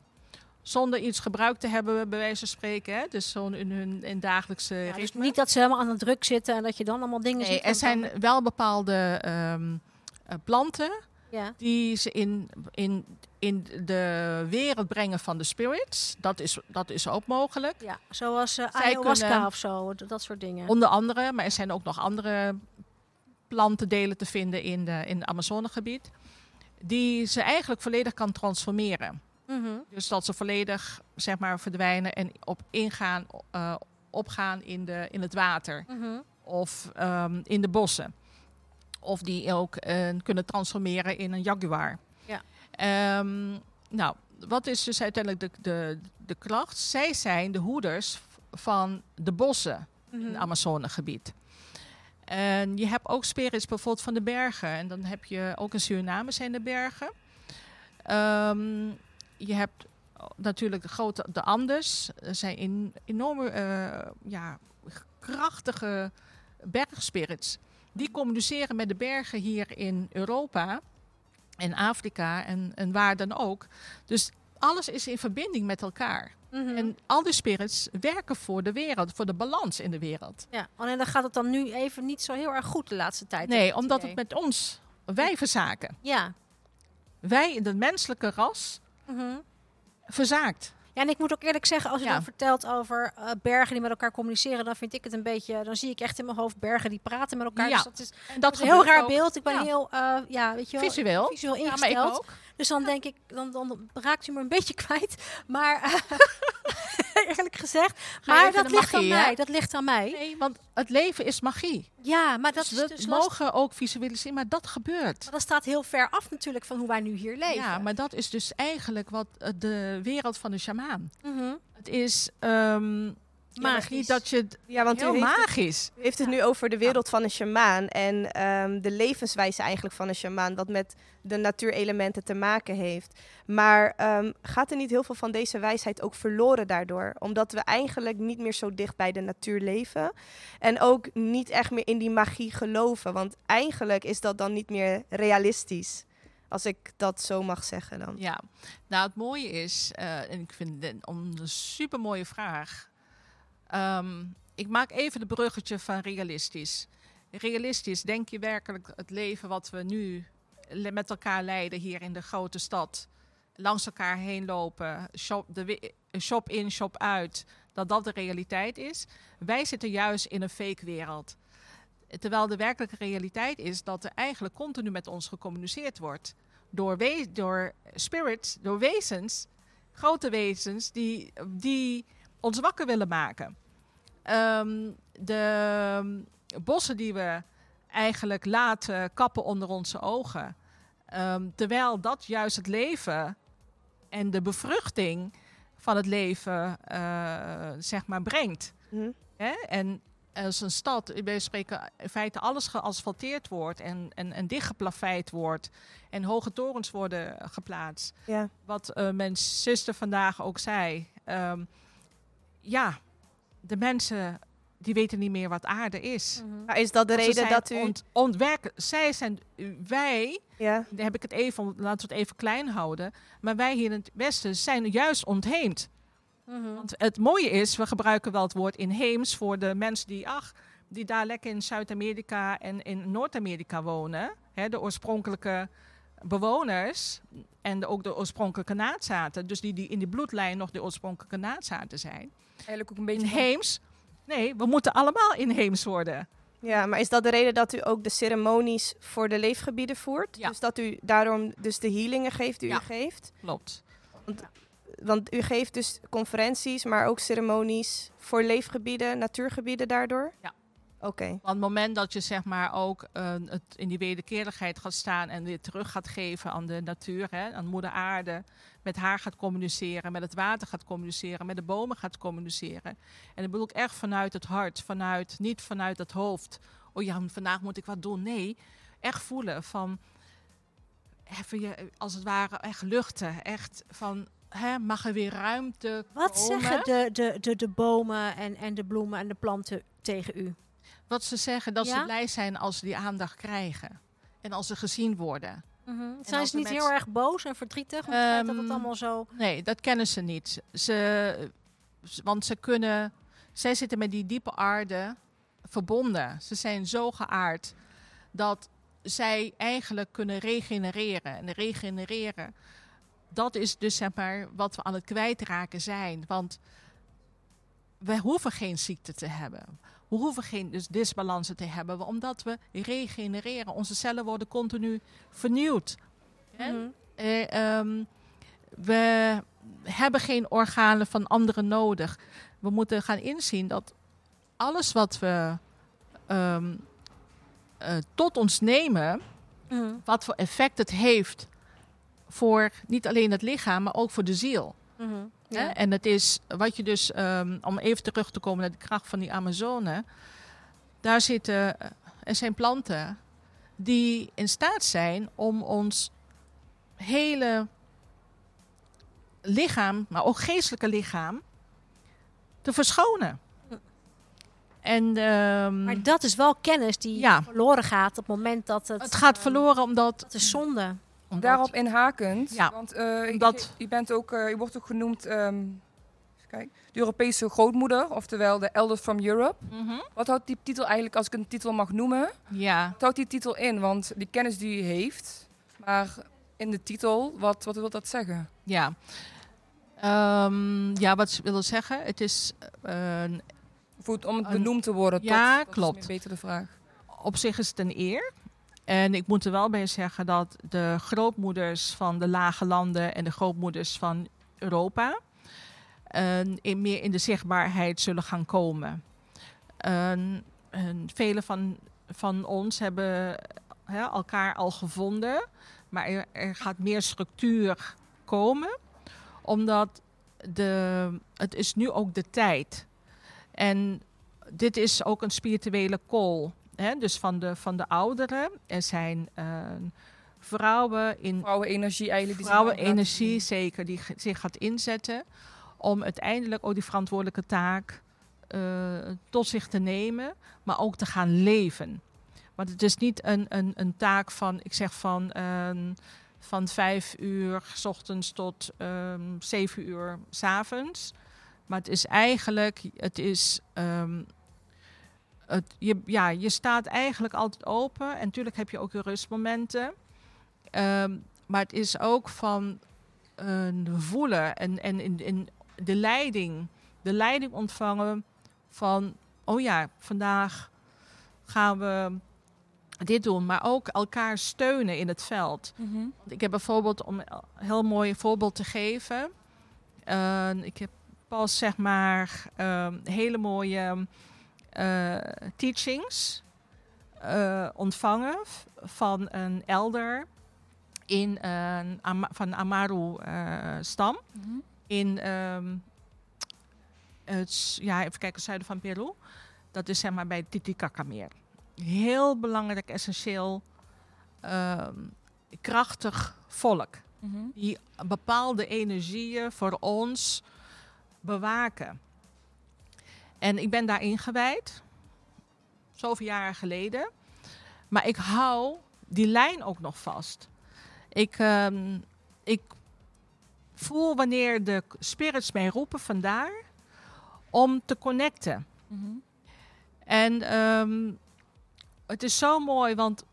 zonder iets gebruikt te hebben, bij wijze van spreken. Hè? Dus zo in hun in dagelijkse Ja, dus niet dat ze helemaal aan de druk zitten en dat je dan allemaal dingen Nee, ziet. er zijn dan- wel bepaalde ehm, eh, planten... ja. die ze in, in, in de wereld brengen van de spirits. Dat is, dat is ook mogelijk. ja, zoals eh ayahuasca of zo, dat soort dingen. Onder andere, maar er zijn ook nog andere plantendelen te vinden in, de, in het Amazonegebied. Die ze eigenlijk volledig kan transformeren. Mhm. Dus dat ze volledig zeg maar, verdwijnen en op ingaan, eh, opgaan in, de, in het water. Mhm. Of ehm, in de bossen. Of die ook eh, kunnen transformeren in een jaguar. Ehm, nou, wat is dus uiteindelijk de, de, de kracht? Zij zijn de hoeders van de bossen in Mhm. het Amazonegebied. En je hebt ook spirits bijvoorbeeld van de bergen. En dan heb je ook in Suriname zijn de bergen. Ehm, je hebt natuurlijk de grote de Andes. Er zijn in, enorme eh, ja, krachtige bergspirits. Die communiceren met de bergen hier in Europa en Afrika en, en waar dan ook. Dus alles is in verbinding met elkaar. Mhm. En al die spirits werken voor de wereld, voor de balans in de wereld. ja, alleen dan gaat het dan nu even niet zo heel erg goed de laatste tijd. Nee, omdat idee. het met ons, wij verzaken. Ja. Wij, in het menselijke ras, Mhm. verzaakt. Ja, en ik moet ook eerlijk zeggen, als je Ja. dan vertelt over eh, bergen die met elkaar communiceren, dan vind ik het een beetje, dan zie ik echt in mijn hoofd bergen die praten met elkaar. Ja, Dus dat is, En dat is een heel raar ook beeld. Ik ben Ja. heel, eh, ja, weet je wel, Visueel. visueel Ja, maar ik ingesteld. ook. Dus dan denk ik, dan, dan raakt u me een beetje (laughs) kwijt. Maar eh, (laughs) eerlijk gezegd, maar dat ligt aan hè? mij. Dat ligt aan mij. Nee, want het leven is magie. Ja, maar dat dus is we dus lastig. mogen ook visualiseren, maar dat gebeurt. Maar dat staat heel ver af natuurlijk van hoe wij nu hier leven. Ja, maar dat is dus eigenlijk wat eh, de wereld van de shamaan. Mhm. Het is ehm maar Magisch. niet dat je het Ja, want u heel heeft, het, magisch. u heeft het nu over de wereld van een shamaan en ehm, de levenswijze eigenlijk van een shamaan, wat met de natuurelementen te maken heeft. Maar ehm, gaat er niet heel veel van deze wijsheid ook verloren daardoor? Omdat we eigenlijk niet meer zo dicht bij de natuur leven en ook niet echt meer in die magie geloven. Want eigenlijk is dat dan niet meer realistisch, als ik dat zo mag zeggen dan. Ja, nou het mooie is, eh, en ik vind het een, een super mooie vraag. Ehm, ik maak even de bruggetje van realistisch. Realistisch, denk je werkelijk het leven wat we nu met elkaar leiden hier in de grote stad, langs elkaar heen lopen, shop, de, shop in, shop uit, dat dat de realiteit is? Wij zitten juist in een fake wereld. Terwijl de werkelijke realiteit is dat er eigenlijk continu met ons gecommuniceerd wordt door, we- door spirits, door wezens, grote wezens, die, die ons wakker willen maken. Ehm, de bossen die we eigenlijk laten kappen onder onze ogen. Ehm, terwijl dat juist het leven en de bevruchting van het leven eh, zeg maar brengt. Hm? Hè? En als een stad, wij spreken in feite alles geasfalteerd wordt en, en, en dichtgeplaveid wordt en hoge torens worden geplaatst. Ja. Wat eh, mijn zuster vandaag ook zei. ehm, ja, de mensen die weten niet meer wat aarde is. Maar is dat de Want reden zijn dat u... ont- ontwerken, zij zijn, wij, Ja, heb ik het even, laten we het even klein houden, maar wij hier in het Westen zijn juist ontheemd. Mhm. Want het mooie is, we gebruiken wel het woord inheems voor de mensen die, ach, die daar lekker in Zuid-Amerika en in Noord-Amerika wonen. Hè, de oorspronkelijke bewoners en de- ook de oorspronkelijke naadzaten. Dus die, die in die bloedlijn nog de oorspronkelijke naadzaten zijn. Eigenlijk ook een beetje... Inheems? Nee, we moeten allemaal inheems worden. Ja, maar is dat de reden dat u ook de ceremonies voor de leefgebieden voert? Ja. Dus dat u daarom dus de healingen geeft die Ja. u geeft? Klopt. Want u geeft dus conferenties, maar ook ceremonies voor leefgebieden, natuurgebieden daardoor? Oké. Want het moment dat je zeg maar ook eh, het in die wederkerigheid gaat staan en weer terug gaat geven aan de natuur, hè, aan moeder aarde, met haar gaat communiceren, met het water gaat communiceren, met de bomen gaat communiceren. En dat bedoel ik echt vanuit het hart, vanuit, niet vanuit het hoofd. Oh ja, vandaag moet ik wat doen. Nee, echt voelen van, even je, als het ware, echt luchten. Echt van, hè, mag er weer ruimte Wat komen? zeggen de, de, de, de bomen en, en de bloemen en de planten tegen u? Wat ze zeggen, dat Ja? ze blij zijn als ze die aandacht krijgen. En als ze gezien worden. Zijn als ze er niet heel erg boos en verdrietig? het feit dat het Ehm, allemaal zo... Nee, dat kennen ze niet. Ze, want ze kunnen, zij zitten met die diepe aarde verbonden. Ze zijn zo geaard dat zij eigenlijk kunnen regenereren. En regenereren, dat is dus zeg maar wat we aan het kwijtraken zijn. Want we hoeven geen ziekte te hebben. We hoeven geen dus disbalansen te hebben, omdat we regenereren. Onze cellen worden continu vernieuwd. Mhm. Eh, ehm, we hebben geen organen van anderen nodig. We moeten gaan inzien dat alles wat we ehm, eh, tot ons nemen, Mhm. wat voor effect het heeft voor niet alleen het lichaam, maar ook voor de ziel. Mhm. Ja. En dat is wat je dus, ehm, om even terug te komen naar de kracht van die Amazone, daar zitten, eh, er zijn planten die in staat zijn om ons hele lichaam, maar ook geestelijke lichaam, te verschonen. En ehm, Maar dat is wel kennis die Ja. verloren gaat op het moment dat het... het gaat eh, verloren omdat, Het is zonde. Omdat Daarop inhakend, Ja. want eh, Omdat- je, je bent ook, eh, je wordt ook genoemd ehm, kijken, de Europese grootmoeder, oftewel de Elders from Europe. Mhm. Wat houdt die titel eigenlijk, als ik een titel mag noemen, ja, wat houdt die titel in? Want die kennis die u heeft, maar in de titel, wat, wat wil dat zeggen? Ja. Ehm, ja, wat ze willen zeggen, het is een het- om het Een- benoemd te worden, tot, Ja, dat is klopt. meer beter de vraag. op zich is het een eer. En ik moet er wel bij zeggen dat de grootmoeders van de lage landen en de grootmoeders van Europa eh, meer in de zichtbaarheid zullen gaan komen. En, en vele van, van ons hebben elkaar al gevonden, maar er, er gaat meer structuur komen, omdat de, het is nu ook de tijd. En dit is ook een spirituele call. Hè? Dus van de, van de ouderen. Er zijn eh, vrouwen in Vrouwenenergie eigenlijk. vrouwenenergie, zeker, die zich gaat inzetten. Om uiteindelijk ook die verantwoordelijke taak eh, tot zich te nemen. Maar ook te gaan leven. Want het is niet een, een, een taak van, ik zeg van, ehm, van vijf uur s ochtends tot ehm, zeven uur s avonds. Maar het is eigenlijk, het is, ehm, het, je, ja, je staat eigenlijk altijd open. En natuurlijk heb je ook je rustmomenten. Ehm, maar het is ook van eh, voelen en, en in, in de leiding. De leiding ontvangen van, oh ja, vandaag gaan we dit doen. Maar ook elkaar steunen in het veld. Mhm. Ik heb bijvoorbeeld, om een heel mooi voorbeeld te geven. eh, ik heb pas zeg maar ehm, hele mooie teachings eh, ontvangen van een elder in Ama- van Amaru eh, stam Mhm. in ehm, het, ja, even kijken, zuiden van Peru. Dat is zeg maar bij Titicaca-meer. Heel belangrijk, essentieel, ehm, krachtig volk. Mhm. Die bepaalde energieën voor ons bewaken. En ik ben daar ingewijd, zoveel jaren geleden. Maar ik hou die lijn ook nog vast. Ik, ehm, ik voel wanneer de spirits mij roepen vandaar om te connecten. Mhm. En ehm, het is zo mooi, want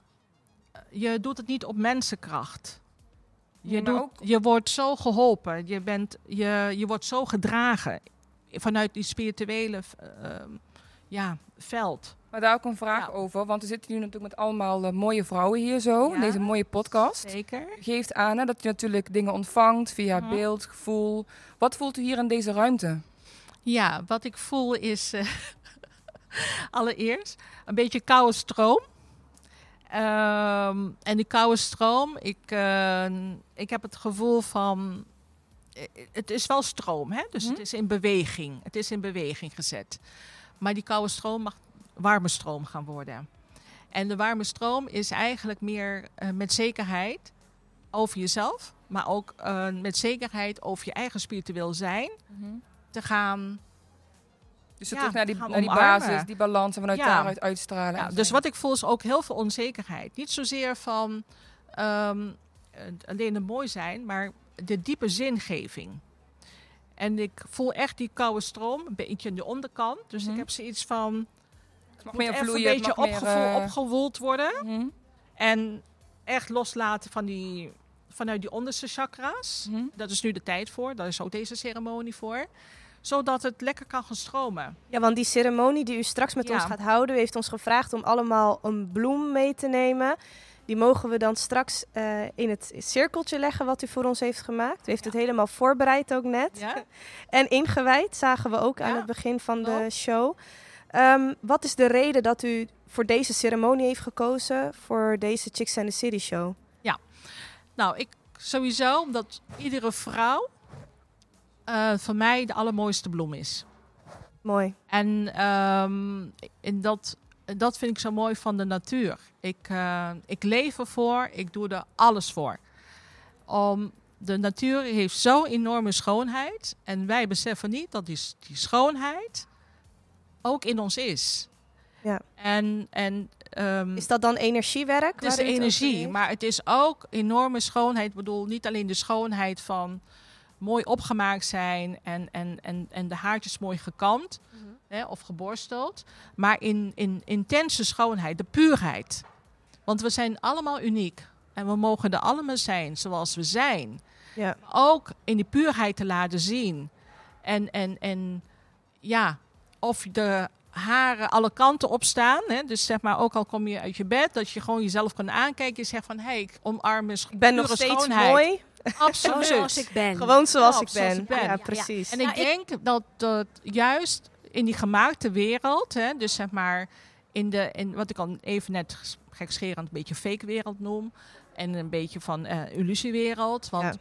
je doet het niet op mensenkracht. Je, Nee, doet, je wordt zo geholpen, je, bent, je, je wordt zo gedragen vanuit die spirituele eh, ja, veld. Maar daar ook een vraag Ja. over, want we zitten nu natuurlijk met allemaal eh, mooie vrouwen hier zo, in deze mooie podcast. Zeker. Geeft aan hè, dat u natuurlijk dingen ontvangt via Mhm. beeld, gevoel. Wat voelt u hier in deze ruimte? Ja, wat ik voel is. eh, (laughs) Allereerst een beetje koude stroom. Ehm, en die koude stroom, ik, ik heb het gevoel van. Het is wel stroom, hè? dus Mhm. het is in beweging. Het is in beweging gezet. Maar die koude stroom mag warme stroom gaan worden. En de warme stroom is eigenlijk meer eh, met zekerheid over jezelf, maar ook eh, met zekerheid over je eigen spiritueel zijn te gaan. Dus Ja, terug naar die, naar die basis, die balans en vanuit Ja. daaruit uitstralen. Ja, dus wat ik voel is ook heel veel onzekerheid. Niet zozeer van ehm, eh, alleen het mooi zijn, maar de diepe zingeving. En ik voel echt die koude stroom, een beetje aan de onderkant. Dus Mhm. ik heb zoiets van, Het mag moet meer even vloeien, een het beetje mag meer, opgevoel- eh, opgewoeld worden. mhm, En echt loslaten van die, vanuit die onderste chakra's. mhm. Dat is nu de tijd voor, daar is ook deze ceremonie voor. Zodat het lekker kan gaan stromen. Ja, want die ceremonie die u straks met Ja. ons gaat houden, u heeft ons gevraagd om allemaal een bloem mee te nemen. Die mogen we dan straks eh, in het cirkeltje leggen wat u voor ons heeft gemaakt. U heeft het helemaal voorbereid ook net. Ja? (laughs) En ingewijd zagen we ook aan Ja, het begin van de show. Ehm, wat is de reden dat u voor deze ceremonie heeft gekozen voor deze Chicks and the City show? Nou, ik sowieso omdat iedere vrouw eh van mij de allermooiste bloem is. Mooi. En, ehm, en dat, dat vind ik zo mooi van de natuur. Ik, eh, ik leef ervoor, ik doe er alles voor. Om, de natuur heeft zo'n enorme schoonheid. En wij beseffen niet dat die, die schoonheid ook in ons is. Ja. En, en ehm, Is dat dan energiewerk? het is het energie, maar het is ook enorme schoonheid. Ik bedoel, niet alleen de schoonheid van mooi opgemaakt zijn en, en, en, en de haartjes mooi gekamd. Hè, of geborsteld, maar in, in intense schoonheid, de puurheid. Want we zijn allemaal uniek en we mogen er allemaal zijn zoals we zijn. Ja. Ook in die puurheid te laten zien. En, en, en ja, of de haren alle kanten opstaan. Hè? Dus zeg maar, ook al kom je uit je bed, dat je gewoon jezelf kan aankijken. Je zegt van, hé, hey, ik omarm mijn Ik ben nog steeds schoonheid. mooi. Absoluut. Zoals ik ben. Gewoon zoals Ja, ik zoals ben. ik ben. Ja, precies. En Ja, ik denk dat, dat juist in die gemaakte wereld, hè, dus zeg maar in, de, in wat ik al even net gekscherend een beetje fake wereld noem. En een beetje van eh illusiewereld. Want Ja,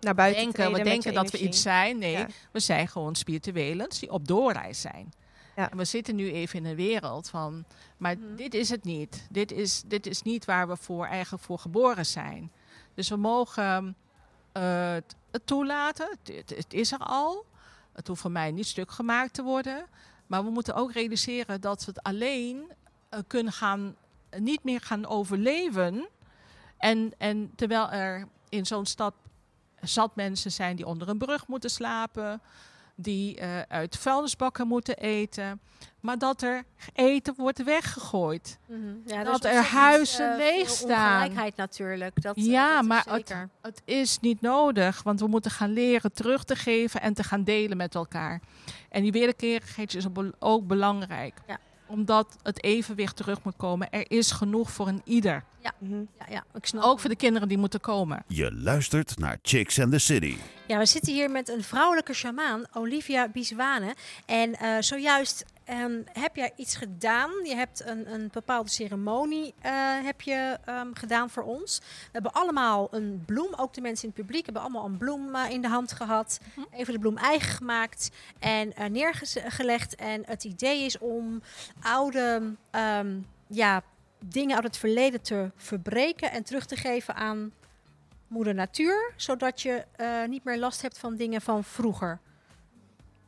Naar buiten denken, treden we denken dat we iets zijn. Nee, Ja. we zijn gewoon spirituelens die op doorreis zijn. Ja. En we zitten nu even in een wereld van, maar Mhm. dit is het niet. Dit is, dit is niet waar we voor eigenlijk voor geboren zijn. Dus we mogen eh, het, het toelaten. Het, het, het is er al. Het hoeft voor mij niet stuk gemaakt te worden. Maar we moeten ook realiseren dat we het alleen eh, kunnen gaan, niet meer gaan overleven. En, en terwijl er in zo'n stad zat mensen zijn die onder een brug moeten slapen, die eh, uit vuilnisbakken moeten eten, maar dat er eten wordt weggegooid. Mhm. Ja, Dat is er huizen eh, leeg veel staan. Ongelijkheid natuurlijk. Dat, eh, Ja, dat maar het-. Het is niet nodig, want we moeten gaan leren terug te geven en te gaan delen met elkaar. En die wederkerigheid is ook- ook belangrijk. Ja. Omdat het evenwicht terug moet komen. Er is genoeg voor een ieder. Mhm. Ja, ja, ik snap Ook voor de kinderen die moeten komen. Je luistert naar Chicks and the City. Ja, we zitten hier met een vrouwelijke shamaan, Olivia Biswane. En eh, zojuist ehm, heb jij iets gedaan. Je hebt een, een bepaalde ceremonie eh, heb je, ehm, gedaan voor ons. We hebben allemaal een bloem, ook de mensen in het publiek hebben allemaal een bloem eh, in de hand gehad. Even de bloem eigen gemaakt en eh, neergelegd. En het idee is om oude ehm, ja, dingen uit het verleden te verbreken en terug te geven aan moeder natuur, zodat je niet meer last hebt van dingen van vroeger.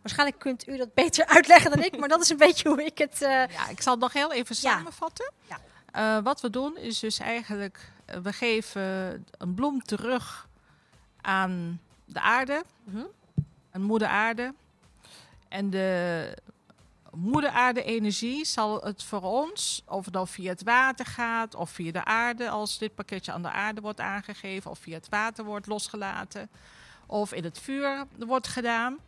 Waarschijnlijk kunt u dat beter (laughs) uitleggen dan ik, maar dat is een beetje hoe ik het. eh, Ja, ik zal het nog heel even samenvatten. Ja. Eh, wat we doen is dus eigenlijk, eh, we geven een bloem terug aan de aarde, Mhm. aan moeder aarde. En de moeder aarde energie zal het voor ons, of het dan via het water gaat, of via de aarde, als dit pakketje aan de aarde wordt aangegeven, of via het water wordt losgelaten, of in het vuur wordt gedaan,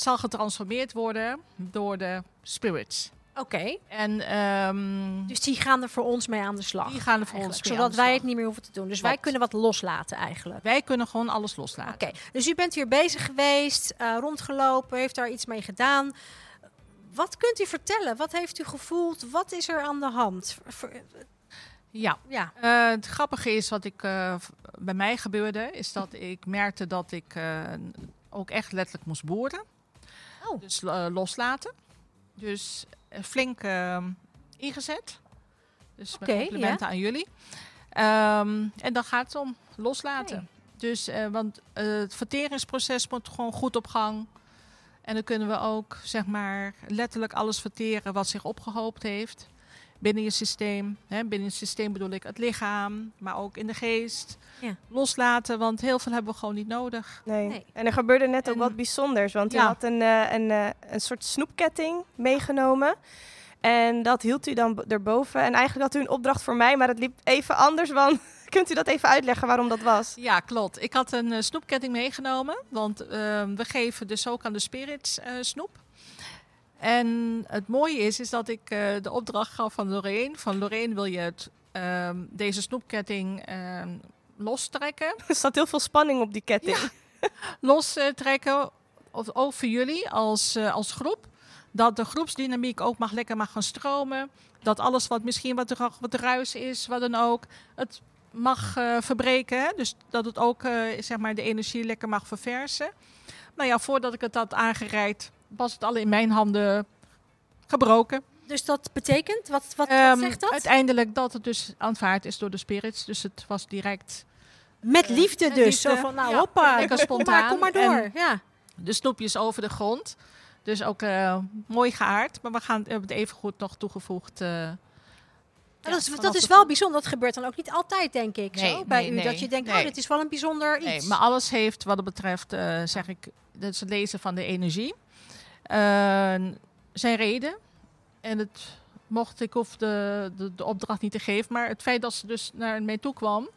zal getransformeerd worden door de spirits. Oké, En ehm, dus die gaan er voor ons mee aan de slag. die gaan er voor ons mee zodat aan de wij slag. het niet meer hoeven te doen. Dus wij kunnen wat loslaten eigenlijk. Wij kunnen gewoon alles loslaten. Oké, dus u bent hier bezig geweest, eh, rondgelopen, heeft daar iets mee gedaan. Wat kunt u vertellen? Wat heeft u gevoeld? Wat is er aan de hand? Ja, Ja. Eh, het grappige is wat ik, eh, bij mij gebeurde, is dat ik merkte dat ik ook echt letterlijk moest boeren. Oh. Dus eh, loslaten. Dus eh, flink eh, ingezet. Dus Oké, complimenten aan jullie. Ehm, en dan gaat het om loslaten. Dus, eh, want het verteringsproces moet gewoon goed op gang. En dan kunnen we ook, zeg maar, letterlijk alles verteren wat zich opgehoopt heeft binnen je systeem. Hè, binnen het systeem bedoel ik het lichaam, maar ook in de geest. Ja. Loslaten, want heel veel hebben we gewoon niet nodig. Nee. Nee. En er gebeurde net ook En- wat bijzonders. Want u Ja. had een, eh, een, eh, een soort snoepketting meegenomen. En dat hield u dan erboven. En eigenlijk had u een opdracht voor mij, maar het liep even anders. Want (laughs) kunt u dat even uitleggen waarom dat was? Ja, klopt. Ik had een eh, snoepketting meegenomen, want ehm, we geven dus ook aan de spirits eh, snoep. En het mooie is, is dat ik eh, de opdracht gaf van Lorraine. Van Lorraine wil je het, ehm, deze snoepketting ehm, lostrekken. (laughs) Er zat heel veel spanning op die ketting. (laughs) lostrekken, of ook voor jullie als, eh, als groep. Dat de groepsdynamiek ook mag lekker mag gaan stromen. Dat alles wat misschien wat, wat ruis is, wat dan ook, het mag eh, verbreken. Hè? Dus dat het ook zeg maar de energie lekker mag verversen. Nou ja, voordat ik het had aangereikt, was het al in mijn handen gebroken. Dus dat betekent, wat, wat, wat Ehm, zegt dat? Uiteindelijk dat het dus aanvaard is door de spirits. Dus het was direct Met liefde met dus. liefde. Zo van, nou Ja, hoppa, lekker (laughs) maar, kom maar door. En- ja. de snoepjes over de grond. Dus ook eh, mooi geaard. Maar we gaan, we hebben het even goed nog toegevoegd. eh, ja, dat is, dat is wel bijzonder. Dat gebeurt dan ook niet altijd, denk ik, Nee, zo, bij nee, u. nee, dat je denkt, nee. oh, dit is wel een bijzonder iets. Nee, maar alles heeft wat het betreft, eh, zeg ik, dat is het lezen van de energie. Eh, zijn reden. En het mocht, ik hoef de, de, de opdracht niet te geven. Maar het feit dat ze dus naar mij toe kwam,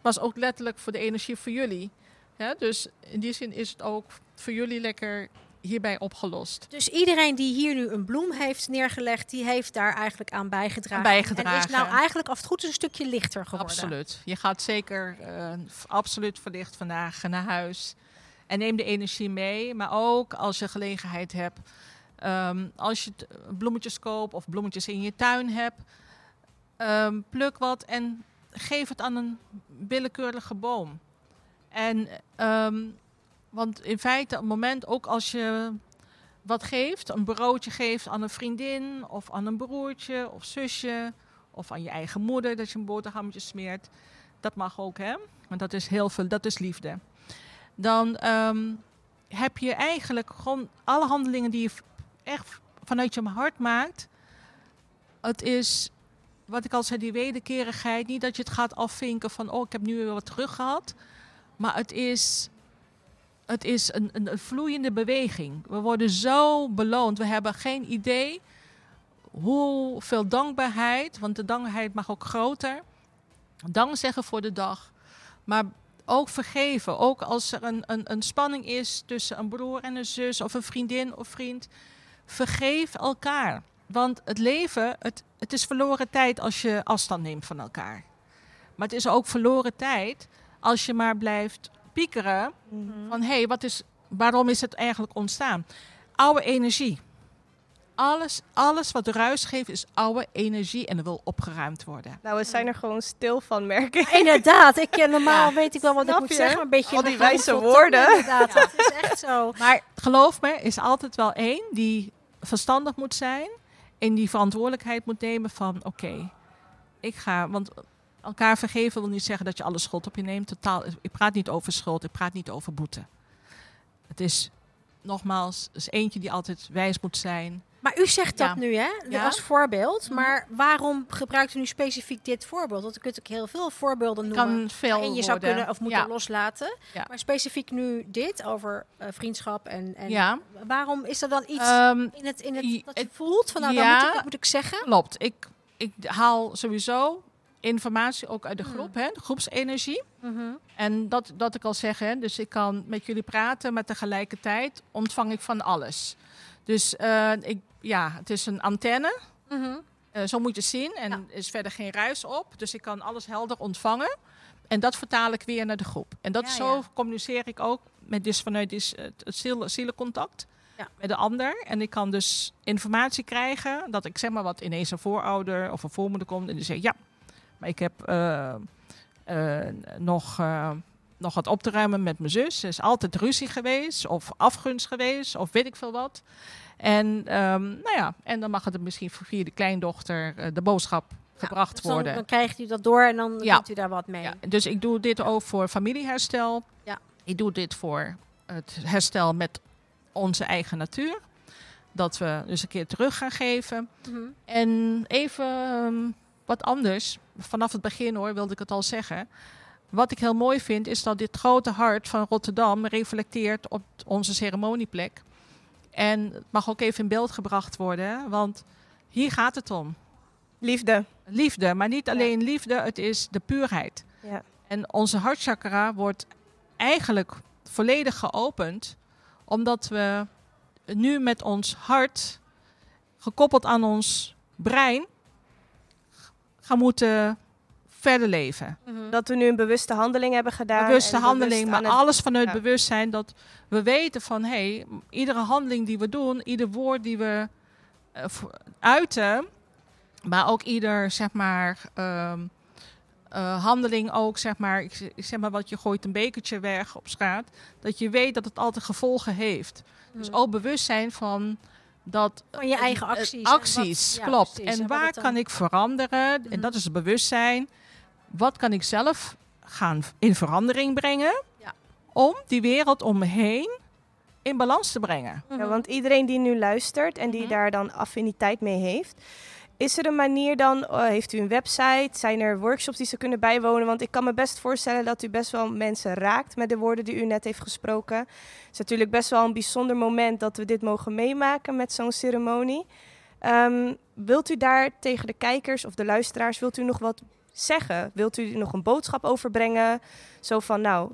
was ook letterlijk voor de energie voor jullie. Ja, dus in die zin is het ook voor jullie lekker hierbij opgelost. Dus iedereen die hier nu een bloem heeft neergelegd, die heeft daar eigenlijk aan bijgedragen. Bijgedragen. En is nou eigenlijk, als het goed is, een stukje lichter geworden. Absoluut. Je gaat zeker eh, absoluut verlicht vandaag naar huis. En neem de energie mee. Maar ook als je gelegenheid hebt. ehm, als je bloemetjes koopt of bloemetjes in je tuin hebt. ehm, pluk wat en geef het aan een willekeurige boom. En, ehm, want in feite, op het moment ook als je wat geeft, een broodje geeft aan een vriendin of aan een broertje of zusje of aan je eigen moeder dat je een boterhammetje smeert. Dat mag ook, hè? Want dat is heel veel, dat is liefde. Dan ehm, heb je eigenlijk gewoon alle handelingen die je echt vanuit je hart maakt. Het is, wat ik al zei, die wederkerigheid. Niet dat je het gaat afvinken van, oh, ik heb nu weer wat terug gehad. Maar het is, het is een, een, een vloeiende beweging. We worden zo beloond. We hebben geen idee hoeveel dankbaarheid, want de dankbaarheid mag ook groter. Dank zeggen voor de dag. Maar ook vergeven. Ook als er een, een, een spanning is tussen een broer en een zus of een vriendin of vriend. Vergeef elkaar. Want het leven, het, het is verloren tijd als je afstand neemt van elkaar. Maar het is ook verloren tijd als je maar blijft piekeren van hé, hey, wat is, waarom is het eigenlijk ontstaan? Oude energie. Alles, alles wat ruis geeft is oude energie en er wil opgeruimd worden. Nou, we zijn er gewoon stil van, merk ik. Inderdaad, ik, eh, normaal weet ik wel wat ik Snap moet je? zeggen. maar Een beetje Al die wijze woorden. Inderdaad, dat is echt zo. Maar geloof me, is altijd wel één die verstandig moet zijn en die verantwoordelijkheid moet nemen van oké, ik ga, want elkaar vergeven wil niet zeggen dat je alle schuld op je neemt. Totaal, ik praat niet over schuld, ik praat niet over boete. Het is nogmaals, is eentje die altijd wijs moet zijn. Maar u zegt dat nu, hè, Ja. als voorbeeld. Mhm. Maar waarom gebruikt u nu specifiek dit voorbeeld? Want u kunt ook heel veel voorbeelden noemen. Kan veel en je zou worden. kunnen of moeten ja. loslaten. Ja. Maar specifiek nu dit over eh, vriendschap en, en waarom is er dan iets Ehm, in het, in het dat je voelt van nou, ja. dan moet ik, dat moet ik zeggen? Klopt. Ik, ik haal sowieso informatie ook uit de Hmm. groep, hè, de groepsenergie. Mhm. En dat, dat ik al zeg, hè, dus ik kan met jullie praten, maar tegelijkertijd ontvang ik van alles. Dus eh, ik, ja, het is een antenne. Mhm. Eh, zo moet je het zien. En Ja. er is verder geen ruis op. Dus ik kan alles helder ontvangen. En dat vertaal ik weer naar de groep. En dat Ja, zo ja. communiceer ik ook met dus vanuit dus, het, ziel, zielencontact. Ja. met de ander. En ik kan dus informatie krijgen dat ik zeg maar wat ineens een voorouder of een voormoeder komt en die zegt ja, maar ik heb eh, nog, nog wat op te ruimen met mijn zus. Er is altijd ruzie geweest of afgunst geweest of weet ik veel wat. En, ehm, nou ja, en dan mag het misschien via de kleindochter eh, de boodschap gebracht Dus dan, worden. dan krijgt u dat door en dan Ja. doet u daar wat mee. Ja, dus ik doe dit ook voor familieherstel. Ja. Ik doe dit voor het herstel met onze eigen natuur. Dat we dus een keer terug gaan geven. Mhm. En even ehm, wat anders. Vanaf het begin hoor, wilde ik het al zeggen. Wat ik heel mooi vind, is dat dit grote hart van Rotterdam reflecteert op onze ceremonieplek. En het mag ook even in beeld gebracht worden, want hier gaat het om. Liefde. Liefde, maar niet alleen liefde, het is de puurheid. Ja. En onze hartchakra wordt eigenlijk volledig geopend, omdat we nu met ons hart, gekoppeld aan ons brein, gaan moeten verder leven. Mhm. Dat we nu een bewuste handeling hebben gedaan. Bewuste en handeling, bewust maar het- alles vanuit ja. bewustzijn dat we weten van hé, hey, iedere handeling die we doen, ieder woord die we eh, uiten, maar ook ieder zeg maar ehm, eh, handeling ook zeg maar, ik, zeg maar wat je gooit een bekertje weg op straat, dat je weet dat het altijd gevolgen heeft. Dus Mhm. ook bewust zijn van dat Van je eigen eh, acties. en wat- acties, ja, klopt. precies. En waar kan ik veranderen? Mhm. En dat is het bewustzijn. Wat kan ik zelf gaan in verandering brengen? Ja. Om die wereld om me heen in balans te brengen. Mhm. Ja, want iedereen die nu luistert en die Mhm. daar dan affiniteit mee heeft, is er een manier dan, eh, heeft u een website, zijn er workshops die ze kunnen bijwonen? Want ik kan me best voorstellen dat u best wel mensen raakt met de woorden die u net heeft gesproken. Het is natuurlijk best wel een bijzonder moment dat we dit mogen meemaken met zo'n ceremonie. Ehm, wilt u daar tegen de kijkers of de luisteraars, wilt u nog wat zeggen? Wilt u nog een boodschap overbrengen? Zo van, nou,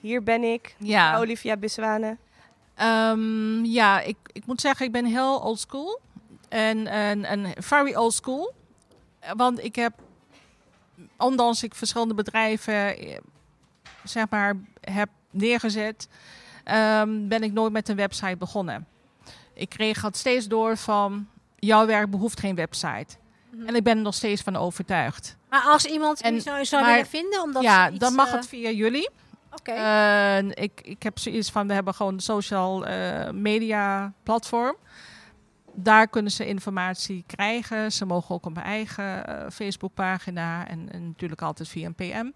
hier ben ik, Ja, Olivia Biswane. Ehm, ja ik, ik moet zeggen, ik ben heel old school. En, en, en very old school. Want ik heb, ondanks ik verschillende bedrijven eh, zeg maar, heb neergezet, ehm, ben ik nooit met een website begonnen. Ik kreeg het steeds door van, jouw werk behoeft geen website. En ik ben er nog steeds van overtuigd. Maar als iemand En- u zou, zou maar- willen vinden, omdat ja, ze iets, dan mag eh, het via jullie. Oké. Eh, ik, ik heb zoiets van, we hebben gewoon een social eh, media platform. Daar kunnen ze informatie krijgen. Ze mogen ook op mijn eigen eh, Facebookpagina en, en natuurlijk altijd via een PM.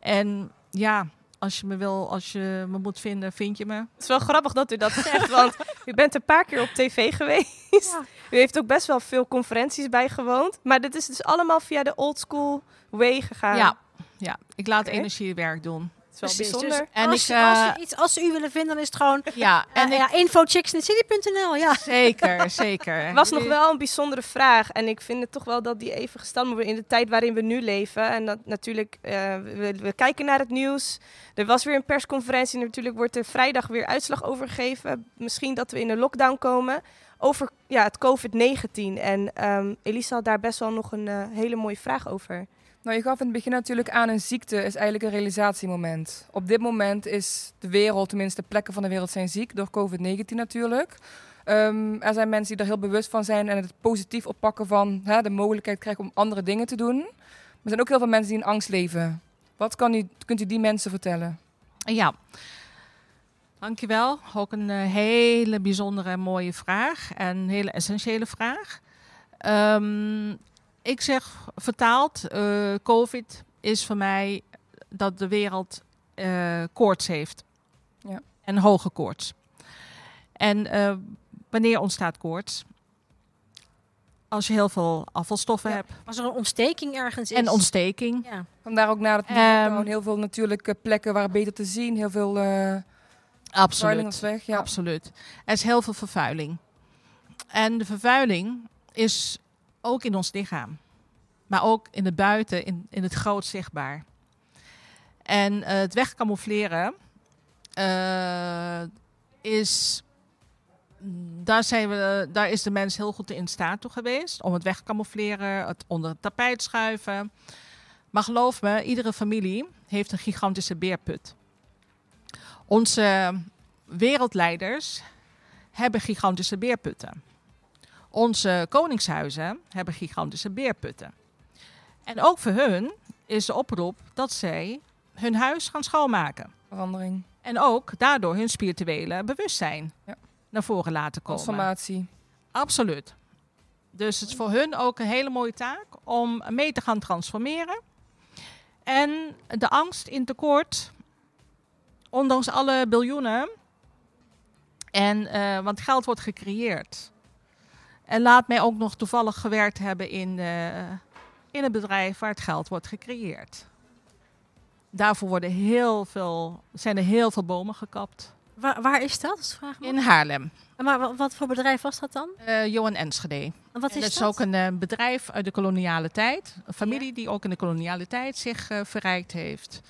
En ja, als je me wil, als je me moet vinden, vind je me. Het is wel grappig dat u dat zegt, want u bent een paar keer op tv geweest. Ja. U heeft ook best wel veel conferenties bijgewoond. Maar dit is dus allemaal via de old school way gegaan. Ja, ja, ik laat Oké. energiewerk doen. Het is wel Precies, bijzonder. Dus En als, ik, als, eh, ze iets, als ze u willen vinden, dan is het gewoon Ja, en en ik, ja, infochicksnetcity.nl. Ja. zeker, zeker. Het was nog wel een bijzondere vraag. En ik vind het toch wel dat die even gesteld moet worden in de tijd waarin we nu leven. En dat natuurlijk, eh, we, we kijken naar het nieuws. Er was weer een persconferentie. Natuurlijk wordt er vrijdag weer uitslag overgegeven. Misschien dat we in een lockdown komen. Over ja, het COVID-19. En ehm, Elisa had daar best wel nog een eh, hele mooie vraag over. Nou, je gaf in het begin natuurlijk aan, een ziekte is eigenlijk een realisatiemoment. Op dit moment is de wereld, tenminste plekken van de wereld zijn ziek, door COVID-19 natuurlijk. Ehm, er zijn mensen die er heel bewust van zijn en het positief oppakken van hè, de mogelijkheid krijgen om andere dingen te doen. Maar er zijn ook heel veel mensen die in angst leven. Wat kan u, kunt u die mensen vertellen? Ja, dankjewel. Ook een eh, hele bijzondere en mooie vraag. En een hele essentiële vraag. Ehm, ik zeg vertaald, eh, COVID is voor mij dat de wereld eh, koorts heeft. Ja. En hoge koorts. En eh, wanneer ontstaat koorts? Als je heel veel afvalstoffen Ja. hebt. Als er een ontsteking ergens is. En ontsteking. Ja. Vandaar ook na het lockdown heel veel natuurlijke plekken waar beter te zien. Heel veel eh Absoluut. weg. Ja. Absoluut. Er is heel veel vervuiling. En de vervuiling is ook in ons lichaam. Maar ook in het buiten, in, in het groot zichtbaar. En eh, het wegcamoufleren eh, is... Daar, zijn we, daar is de mens heel goed in staat toe geweest. Om het wegcamoufleren, het onder het tapijt schuiven. Maar geloof me, iedere familie heeft een gigantische beerput. Onze wereldleiders hebben gigantische beerputten. Onze koningshuizen hebben gigantische beerputten. En ook voor hun is de oproep dat zij hun huis gaan schoonmaken. Verandering. En ook daardoor hun spirituele bewustzijn Ja. naar voren laten komen. Transformatie. Absoluut. Dus het is voor hun ook een hele mooie taak om mee te gaan transformeren. En de angst in tekort, ondanks alle biljoenen, en, eh, want geld wordt gecreëerd. En laat mij ook nog toevallig gewerkt hebben in, eh, in een bedrijf waar het geld wordt gecreëerd. Daarvoor worden heel veel, zijn er heel veel bomen gekapt. Waar, waar is dat? Vraag? In Haarlem, Maar wa- wat voor bedrijf was dat dan? eh Johan Enschede. En wat En is dat is dat? ook een eh, bedrijf uit de koloniale tijd. Een familie die ook in de koloniale tijd zich eh, verrijkt heeft.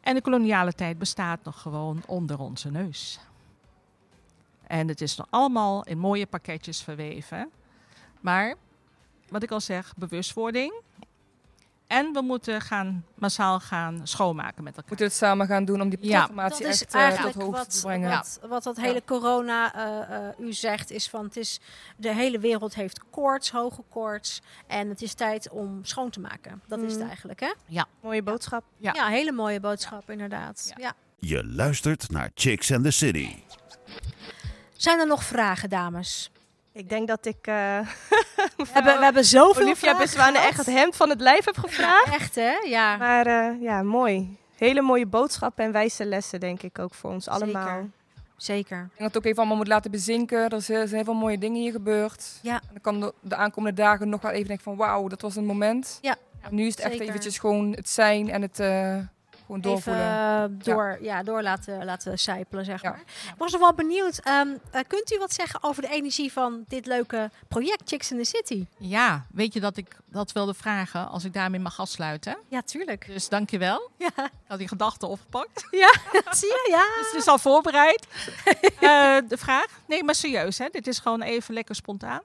En de koloniale tijd bestaat nog gewoon onder onze neus. En het is nog allemaal in mooie pakketjes verweven. Maar, wat ik al zeg, bewustwording. En we moeten gaan, massaal gaan schoonmaken met elkaar. Moeten we het samen gaan doen om die Ja. is echt eigenlijk tot wat, te brengen. wat, wat dat Ja. hele corona eh, eh, u zegt, is van het is, de hele wereld heeft koorts, hoge koorts. En het is tijd om schoon te maken. Dat is het Mm. eigenlijk, hè? Mooie boodschap. Ja. Ja, hele mooie boodschap, inderdaad. Ja. Ja. Je luistert naar Chicks and the City. Zijn er nog vragen, dames? Ik denk dat ik eh (laughs) We hebben, we hebben zoveel Olivia vragen Beswane echt het hemd van het lijf heb gevraagd. Echt, hè? Ja. Maar eh, ja, mooi. Hele mooie boodschappen en wijze lessen, denk ik ook voor ons allemaal. Zeker. Denk dat het ook even allemaal moet laten bezinken. Er zijn er heel veel mooie dingen hier gebeurd. Ja. En dan kan de, de aankomende dagen nog wel even denken van wauw, dat was een moment. Ja. En nu is het echt Zeker. eventjes gewoon het zijn en het eh, gewoon doorvoelen. eh, door, ja. door laten, laten sijpelen, zeg Ja. maar. Ik was nog wel benieuwd. ehm, eh, kunt u wat zeggen over de energie van dit leuke project Chicks in the City? Ja, weet je dat ik dat wilde vragen als ik daarmee mag afsluiten? Ja, tuurlijk. Dus dankjewel. Ja, Ik had die gedachten opgepakt. (laughs) zie je? Ja. Dus het is al voorbereid. (laughs) Eh, de vraag? Nee, maar serieus, hè? dit is gewoon even lekker spontaan.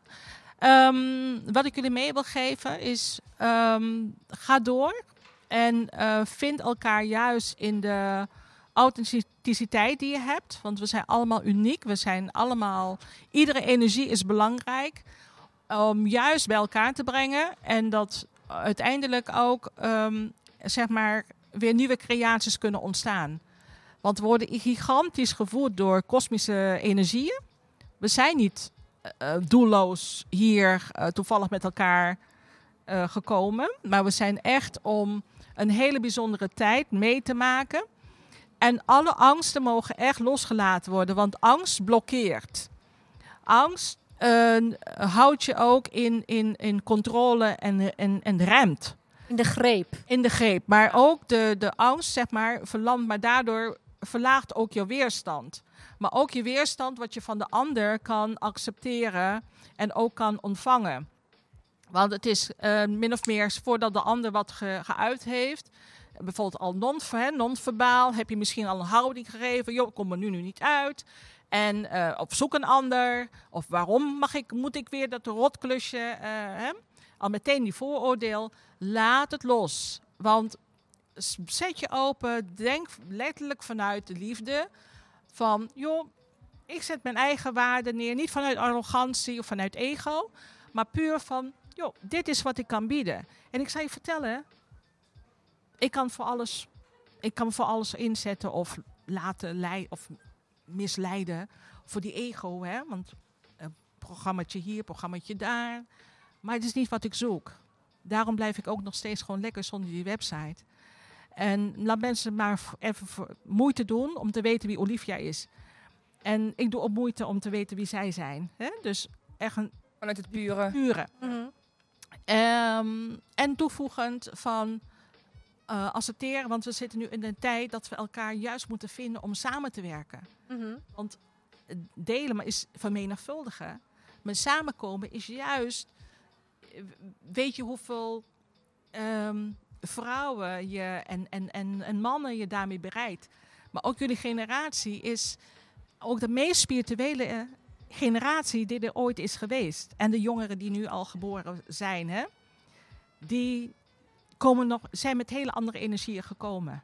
Ehm, wat ik jullie mee wil geven is: ehm, ga door en eh, vind elkaar juist in de authenticiteit die je hebt. Want we zijn allemaal uniek. We zijn allemaal, iedere energie is belangrijk om juist bij elkaar te brengen. En dat uiteindelijk ook, ehm, zeg maar, weer nieuwe creaties kunnen ontstaan. Want we worden gigantisch gevoerd door kosmische energieën. We zijn niet eh, doelloos hier eh, toevallig met elkaar eh, gekomen. Maar we zijn echt om een hele bijzondere tijd mee te maken. En alle angsten mogen echt losgelaten worden, want angst blokkeert. Angst eh, houdt je ook in, in, in controle en, en, en remt In de greep. in de greep. Maar ook de, de angst, zeg maar, verlamt, maar daardoor verlaagt ook je weerstand. Maar ook je weerstand wat je van de ander kan accepteren en ook kan ontvangen. Want het is eh, min of meer voordat de ander wat ge- geuit heeft. Bijvoorbeeld al non- hè, non-verbaal heb je misschien al een houding gegeven. Joh, kom er nu, nu niet uit. En eh, op zoek een ander. Of waarom mag ik, moet ik weer dat rotklusje. eh, hè? Al meteen die vooroordeel. Laat het los. Want zet je open. Denk letterlijk vanuit de liefde. Van, joh, ik zet mijn eigen waarde neer. Niet vanuit arrogantie of vanuit ego. Maar puur van, joh, dit is wat ik kan bieden. En ik je vertellen. Ik kan voor alles, ik kan voor alles inzetten of laten leiden of misleiden. Voor die ego, hè. Want een programmaatje hier, programmaatje daar. Maar het is niet wat ik zoek. Daarom blijf ik ook nog steeds gewoon lekker zonder die website. En laat mensen maar even moeite doen om te weten wie Olivia is. En ik doe ook moeite om te weten wie zij zijn. Hè? Dus echt een Vanuit het pure. pure. Mhm. Ehm, en toevoegend van eh, accepteren, want we zitten nu in een tijd dat we elkaar juist moeten vinden om samen te werken. Mhm. Delen maar is vermenigvuldigen. Maar samenkomen is juist, eh, weet je hoeveel ehm, vrouwen je en, en, en, en mannen je daarmee bereikt. Maar ook jullie generatie is ook de meest spirituele eh, generatie die er ooit is geweest. En de jongeren die nu al geboren zijn, hè, die komen nog, zijn met hele andere energieën gekomen.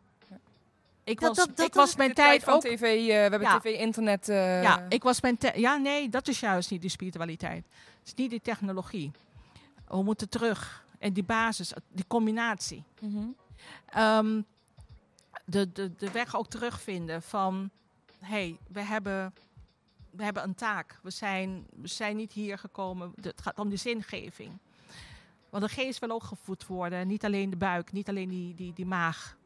ik Dat- was, dat- dat- ik was mijn tijd ook... tv, eh, we hebben Ja. tv, internet. eh, Ja, ik was mijn ja, nee, dat is juist niet die spiritualiteit. Het is niet die technologie. We moeten terug. En die basis, die combinatie. mhm. Ehm, de, de, de weg ook terugvinden van... hé, hey, we, hebben, we hebben een taak. We zijn, we zijn niet hier gekomen. Het gaat om die zingeving. Want de geest wil ook gevoed worden. Niet alleen de buik, niet alleen die, die, die maag.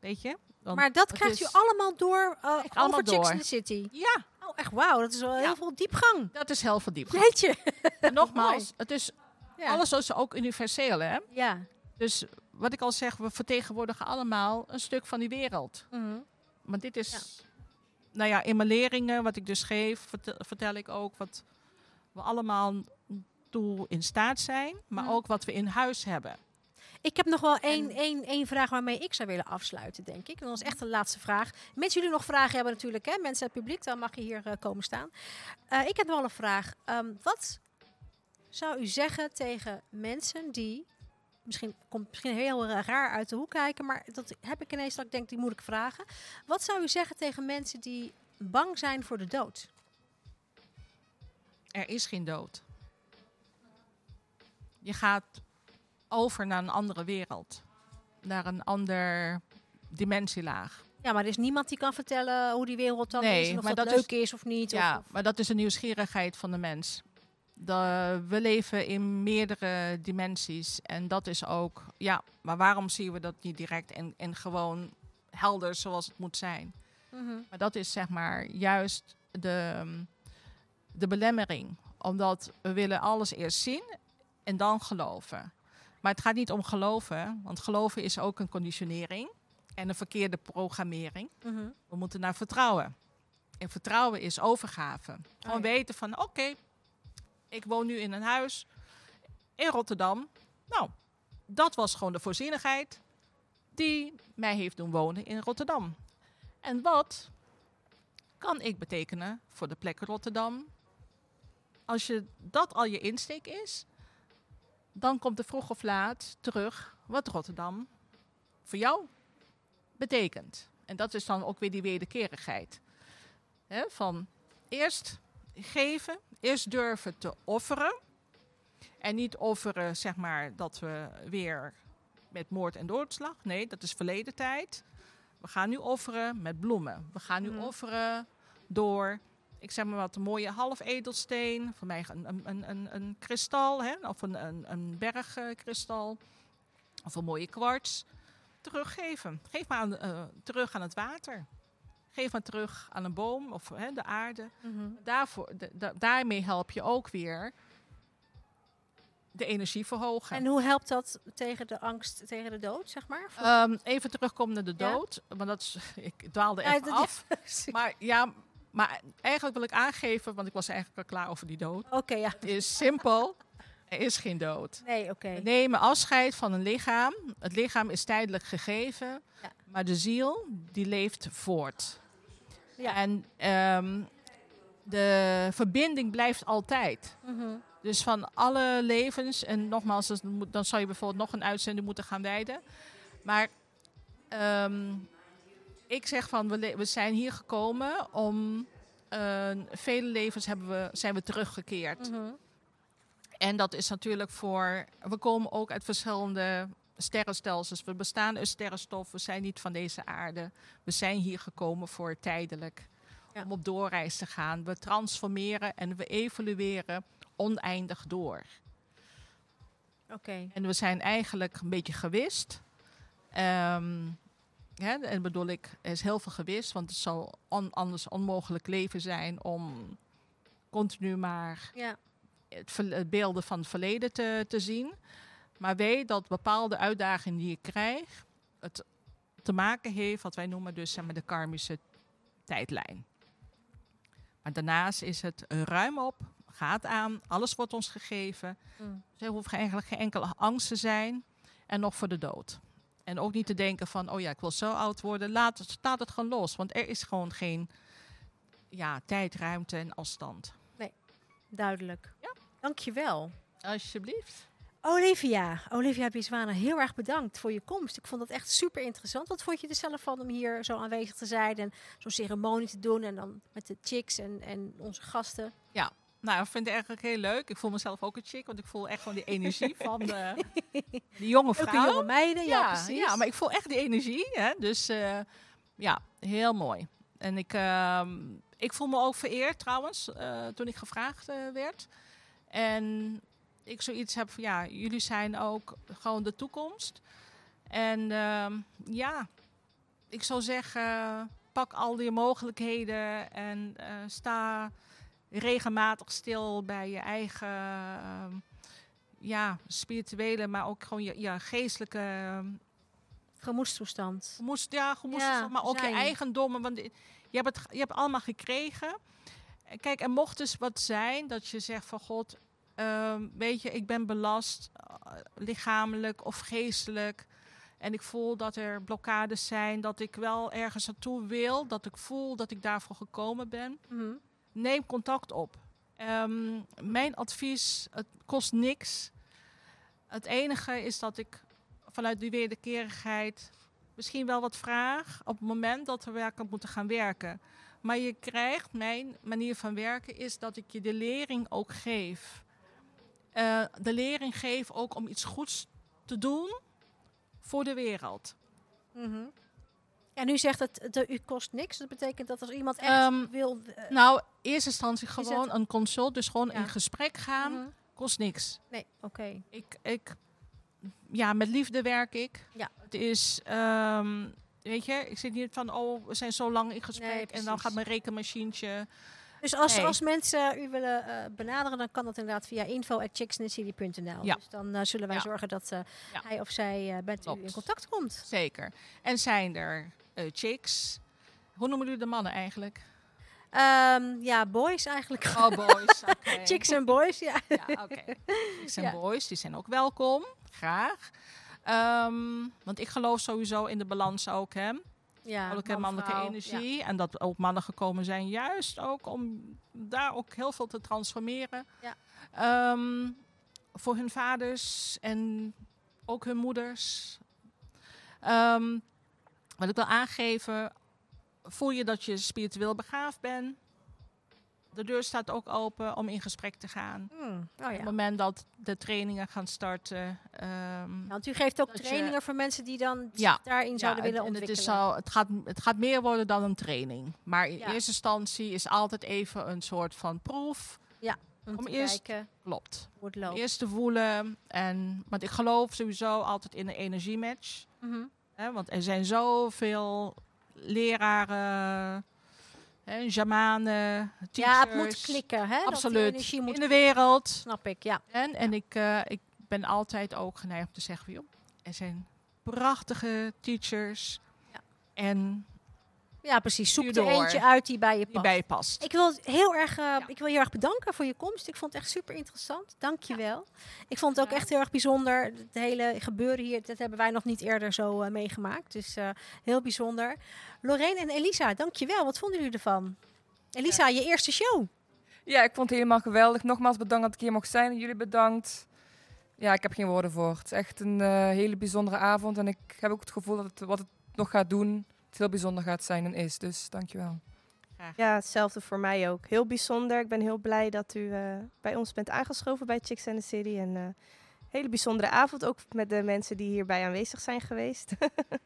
Weet je? Want Maar dat krijgt u allemaal door uh, allemaal over Chicks door. in the City. Ja, Oh, echt wauw. Dat is wel heel veel diepgang. dat is heel veel diep. Jeetje. En (laughs) nogmaals, het is, Ja. alles is ook universeel, hè? Ja. Dus wat ik al zeg, we vertegenwoordigen allemaal een stuk van die wereld. Mhm. Maar dit is, nou ja, in mijn leringen, wat ik dus geef, vertel, vertel ik ook wat we allemaal toe in staat zijn, maar ook wat we in huis hebben. Ik heb nog wel één, één, één vraag waarmee ik zou willen afsluiten, denk ik. En dat is echt de laatste vraag. Mensen jullie nog vragen hebben natuurlijk, hè? mensen uit het publiek, dan mag je hier eh, komen staan. Eh, ik heb nog wel een vraag. Ehm, wat zou u zeggen tegen mensen die, misschien komt misschien heel raar uit de hoek kijken, maar dat heb ik ineens dat ik denk, die moet ik vragen. Wat zou u zeggen tegen mensen die bang zijn voor de dood? Er is geen dood. Je gaat over naar een andere wereld, naar een ander dimensielaag. Ja, maar er is niemand die kan vertellen hoe die wereld dan Nee, is en of maar dat, dat leuk is, of niet. Ja, of, of- maar dat is de nieuwsgierigheid van de mens. De, we leven in meerdere dimensies en dat is ook, ja, maar waarom zien we dat niet direct en, en gewoon helder zoals het moet zijn? Mhm. Maar dat is zeg maar juist de, de belemmering, omdat we willen alles eerst zien en dan geloven. Maar het gaat niet om geloven, want geloven is ook een conditionering en een verkeerde programmering. Mhm. We moeten naar vertrouwen. En vertrouwen is overgave. Gewoon ja. weten van, oké, ik woon nu in een huis in Rotterdam. Nou, dat was gewoon de voorzienigheid die mij heeft doen wonen in Rotterdam. En wat kan ik betekenen voor de plek Rotterdam? Als je dat al je insteek is, dan komt er vroeg of laat terug wat Rotterdam voor jou betekent. En dat is dan ook weer die wederkerigheid. Van eerst geven, eerst durven te offeren. En niet offeren, zeg maar, dat we weer met moord en doodslag. Nee, dat is verleden tijd. We gaan nu offeren met bloemen. We gaan nu Mhm. offeren door, ik zeg maar wat, een mooie half edelsteen. Voor mij een, een, een, een, kristal, hè, of een, een, een bergkristal. Of een mooie kwarts teruggeven. Geef maar aan, eh, terug aan het water. Geef maar terug aan een boom of hè, de aarde. Mhm. Daarvoor, da- da- daarmee help je ook weer de energie verhogen. En hoe helpt dat tegen de angst, tegen de dood, zeg maar? Ehm, even terugkomen naar de Ja. dood. Want dat is, (laughs) ik dwaalde even af. (laughs) Maar ja, maar eigenlijk wil ik aangeven, want ik was eigenlijk al klaar over die dood. Oké, ja. Het is simpel. Er is geen dood. Nee, oké. We nemen afscheid van een lichaam. Het lichaam is tijdelijk gegeven, Ja. maar de ziel die leeft voort. Ja. En ehm, de verbinding blijft altijd. Mhm. Dus van alle levens, en nogmaals, dan zou je bijvoorbeeld nog een uitzending moeten gaan wijden. Maar ehm, ik zeg van, we zijn hier gekomen om, eh, vele levens hebben we, zijn we teruggekeerd. Mhm. En dat is natuurlijk voor. We komen ook uit verschillende sterrenstelsels. We bestaan uit sterrenstof. We zijn niet van deze aarde. We zijn hier gekomen voor tijdelijk. Ja. Om op doorreis te gaan. We transformeren en we evolueren oneindig door. Oké. En we zijn eigenlijk een beetje gewist. Ehm, hè, en bedoel ik, er is heel veel gewist. Want het zal on- anders onmogelijk leven zijn om continu maar Ja. het beelden van het verleden te, te zien. Maar weet dat bepaalde uitdagingen die je krijgt, het te maken heeft, wat wij noemen dus zeg maar, de karmische tijdlijn. Maar daarnaast is het ruim op, gaat aan, alles wordt ons gegeven. Mm. Dus er hoeft eigenlijk geen enkele angst te zijn en nog voor de dood. En ook niet te denken van, oh ja, ik wil zo oud worden, laat het, staat het gewoon los. Want er is gewoon geen ja, tijd, ruimte en afstand. Duidelijk. Ja. Dankjewel. Alsjeblieft. Olivia, Olivia Biswana, heel erg bedankt voor je komst. Ik vond het echt super interessant. Wat vond je er zelf van om hier zo aanwezig te zijn en zo'n ceremonie te doen en dan met de chicks en, en onze gasten? Nou, ik vind het eigenlijk heel leuk. Ik voel mezelf ook een chick, want ik voel echt gewoon die energie (laughs) van de, (laughs) die jonge Ook de vrouw. jonge meiden, ja, precies. ja, maar ik voel echt die energie. Hè? Dus eh, ja, heel mooi. En ik, ehm, ik voel me ook vereerd trouwens, eh, toen ik gevraagd eh, werd. En ik zoiets heb van, ja, jullie zijn ook gewoon de toekomst. En ehm, ja, ik zou zeggen, pak al die mogelijkheden en eh, sta regelmatig stil bij je eigen ehm, ja, spirituele, maar ook gewoon je, je geestelijke ehm, Gemoedstoestand. Gemoest, ja, gemoest, Ja, maar ook zijn. je eigendommen. Want je hebt het, je hebt allemaal gekregen. En Kijk, er mocht dus wat zijn dat je zegt van God, ehm, weet je, ik ben belast, eh, lichamelijk of geestelijk. En ik voel dat er blokkades zijn, dat ik wel ergens naartoe wil, dat ik voel dat ik daarvoor gekomen ben. Mhm. Neem contact op. Ehm, mijn advies, het kost niks. Het enige is dat ik vanuit die wederkerigheid misschien wel wat vraag op het moment dat we werken moeten gaan werken. Maar je krijgt, mijn manier van werken is dat ik je de lering ook geef. Eh, de lering geef ook om iets goeds te doen voor de wereld. Mhm. En u zegt het, de, u kost niks. Dat betekent dat als iemand echt Ehm, wil... eh, Nou, in eerste instantie gewoon het- een consult, dus gewoon Ja. in gesprek gaan, mhm. kost niks. Nee, oké. Ik, ik, ja, met liefde werk ik. Ja. Het is, ehm, weet je, ik zit niet van, oh, we zijn zo lang in gesprek Nee, en dan gaat mijn rekenmachientje. Dus als, Nee. als mensen u willen eh, benaderen, dan kan dat inderdaad via info.chicksandthecity.nl. Ja. Dus dan eh, zullen wij Ja. zorgen dat eh, Ja. hij of zij met u in contact komt. Zeker. En zijn er chicks? Hoe noemen jullie de mannen eigenlijk? Ehm, ja, boys eigenlijk. Oh, boys. (laughs) Chicks en boys, ja. Ja, oké. Chicks en boys, die zijn ook welkom. Graag. Ehm, want ik geloof sowieso in de balans ook, hè. Ja mannelijke vrouw, energie. En dat ook mannen gekomen zijn, juist ook om daar ook heel veel te transformeren. Ja. Ehm, voor hun vaders en ook hun moeders. Ehm, wat ik wil aangeven, voel je dat je spiritueel begaafd bent. De deur staat ook open om in gesprek te gaan. Ja. Hmm, Oh Op ja. het moment dat de trainingen gaan starten. ehm, Want u geeft ook je- trainingen voor mensen die dan Ja. daarin zouden ja, willen en- en ontwikkelen. Het, is al, het, gaat, het gaat meer worden dan een training. Maar in Ja. eerste instantie is altijd even een soort van proef. om om te eerst- kijken Klopt. hoe het loopt. Eerst te voelen. En, want ik geloof sowieso altijd in een energiematch. Mhm. Want er zijn zoveel leraren, hè, shamanen, teachers. Ja, het moet klikken, hè? Absoluut. in de wereld. Snap ik, ja. En, en ik, eh, ik ben altijd ook geneigd om te zeggen, joh, er zijn prachtige teachers. Ja. En Ja, precies. Zoek er eentje uit die bij je die past. bij je past. Ik wil heel erg, eh, ik wil je heel erg bedanken voor je komst. Ik vond het echt super interessant. Dank je wel. Ik vond het ook echt heel erg bijzonder. Het hele gebeuren hier, dat hebben wij nog niet eerder zo eh, meegemaakt. Dus eh, heel bijzonder. Lorraine en Elisa, dank je wel. Wat vonden jullie ervan? Elisa, je eerste show. Ja, ik vond het helemaal geweldig. Nogmaals bedankt dat ik hier mocht zijn. En jullie bedankt. Ja, ik heb geen woorden voor. Het is echt een hele bijzondere avond. En ik heb ook het gevoel dat het, wat het nog gaat doen, het heel bijzonder gaat zijn en is. Dus dankjewel. Ja, hetzelfde voor mij ook. Heel bijzonder. Ik ben heel blij dat u eh, bij ons bent aangeschoven bij Chicks and the City. En eh hele bijzondere avond ook met de mensen die hierbij aanwezig zijn geweest.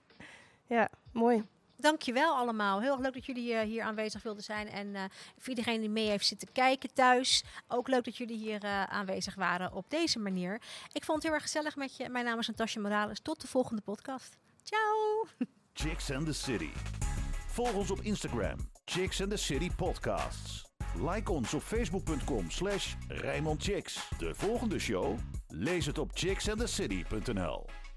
(laughs) ja, mooi. Dank je wel allemaal. Heel erg leuk dat jullie eh, hier aanwezig wilden zijn. En eh, voor iedereen die mee heeft zitten kijken thuis. Ook leuk dat jullie hier eh, aanwezig waren op deze manier. Ik vond het heel erg gezellig met je. Mijn naam is Natasja Morales. Tot de volgende podcast. Ciao! Chicks and the City. Volg ons op Instagram, Chicks and the City Podcasts. Like ons op facebook.com slash Chicks. De volgende show? Lees het op chicksandthecity.nl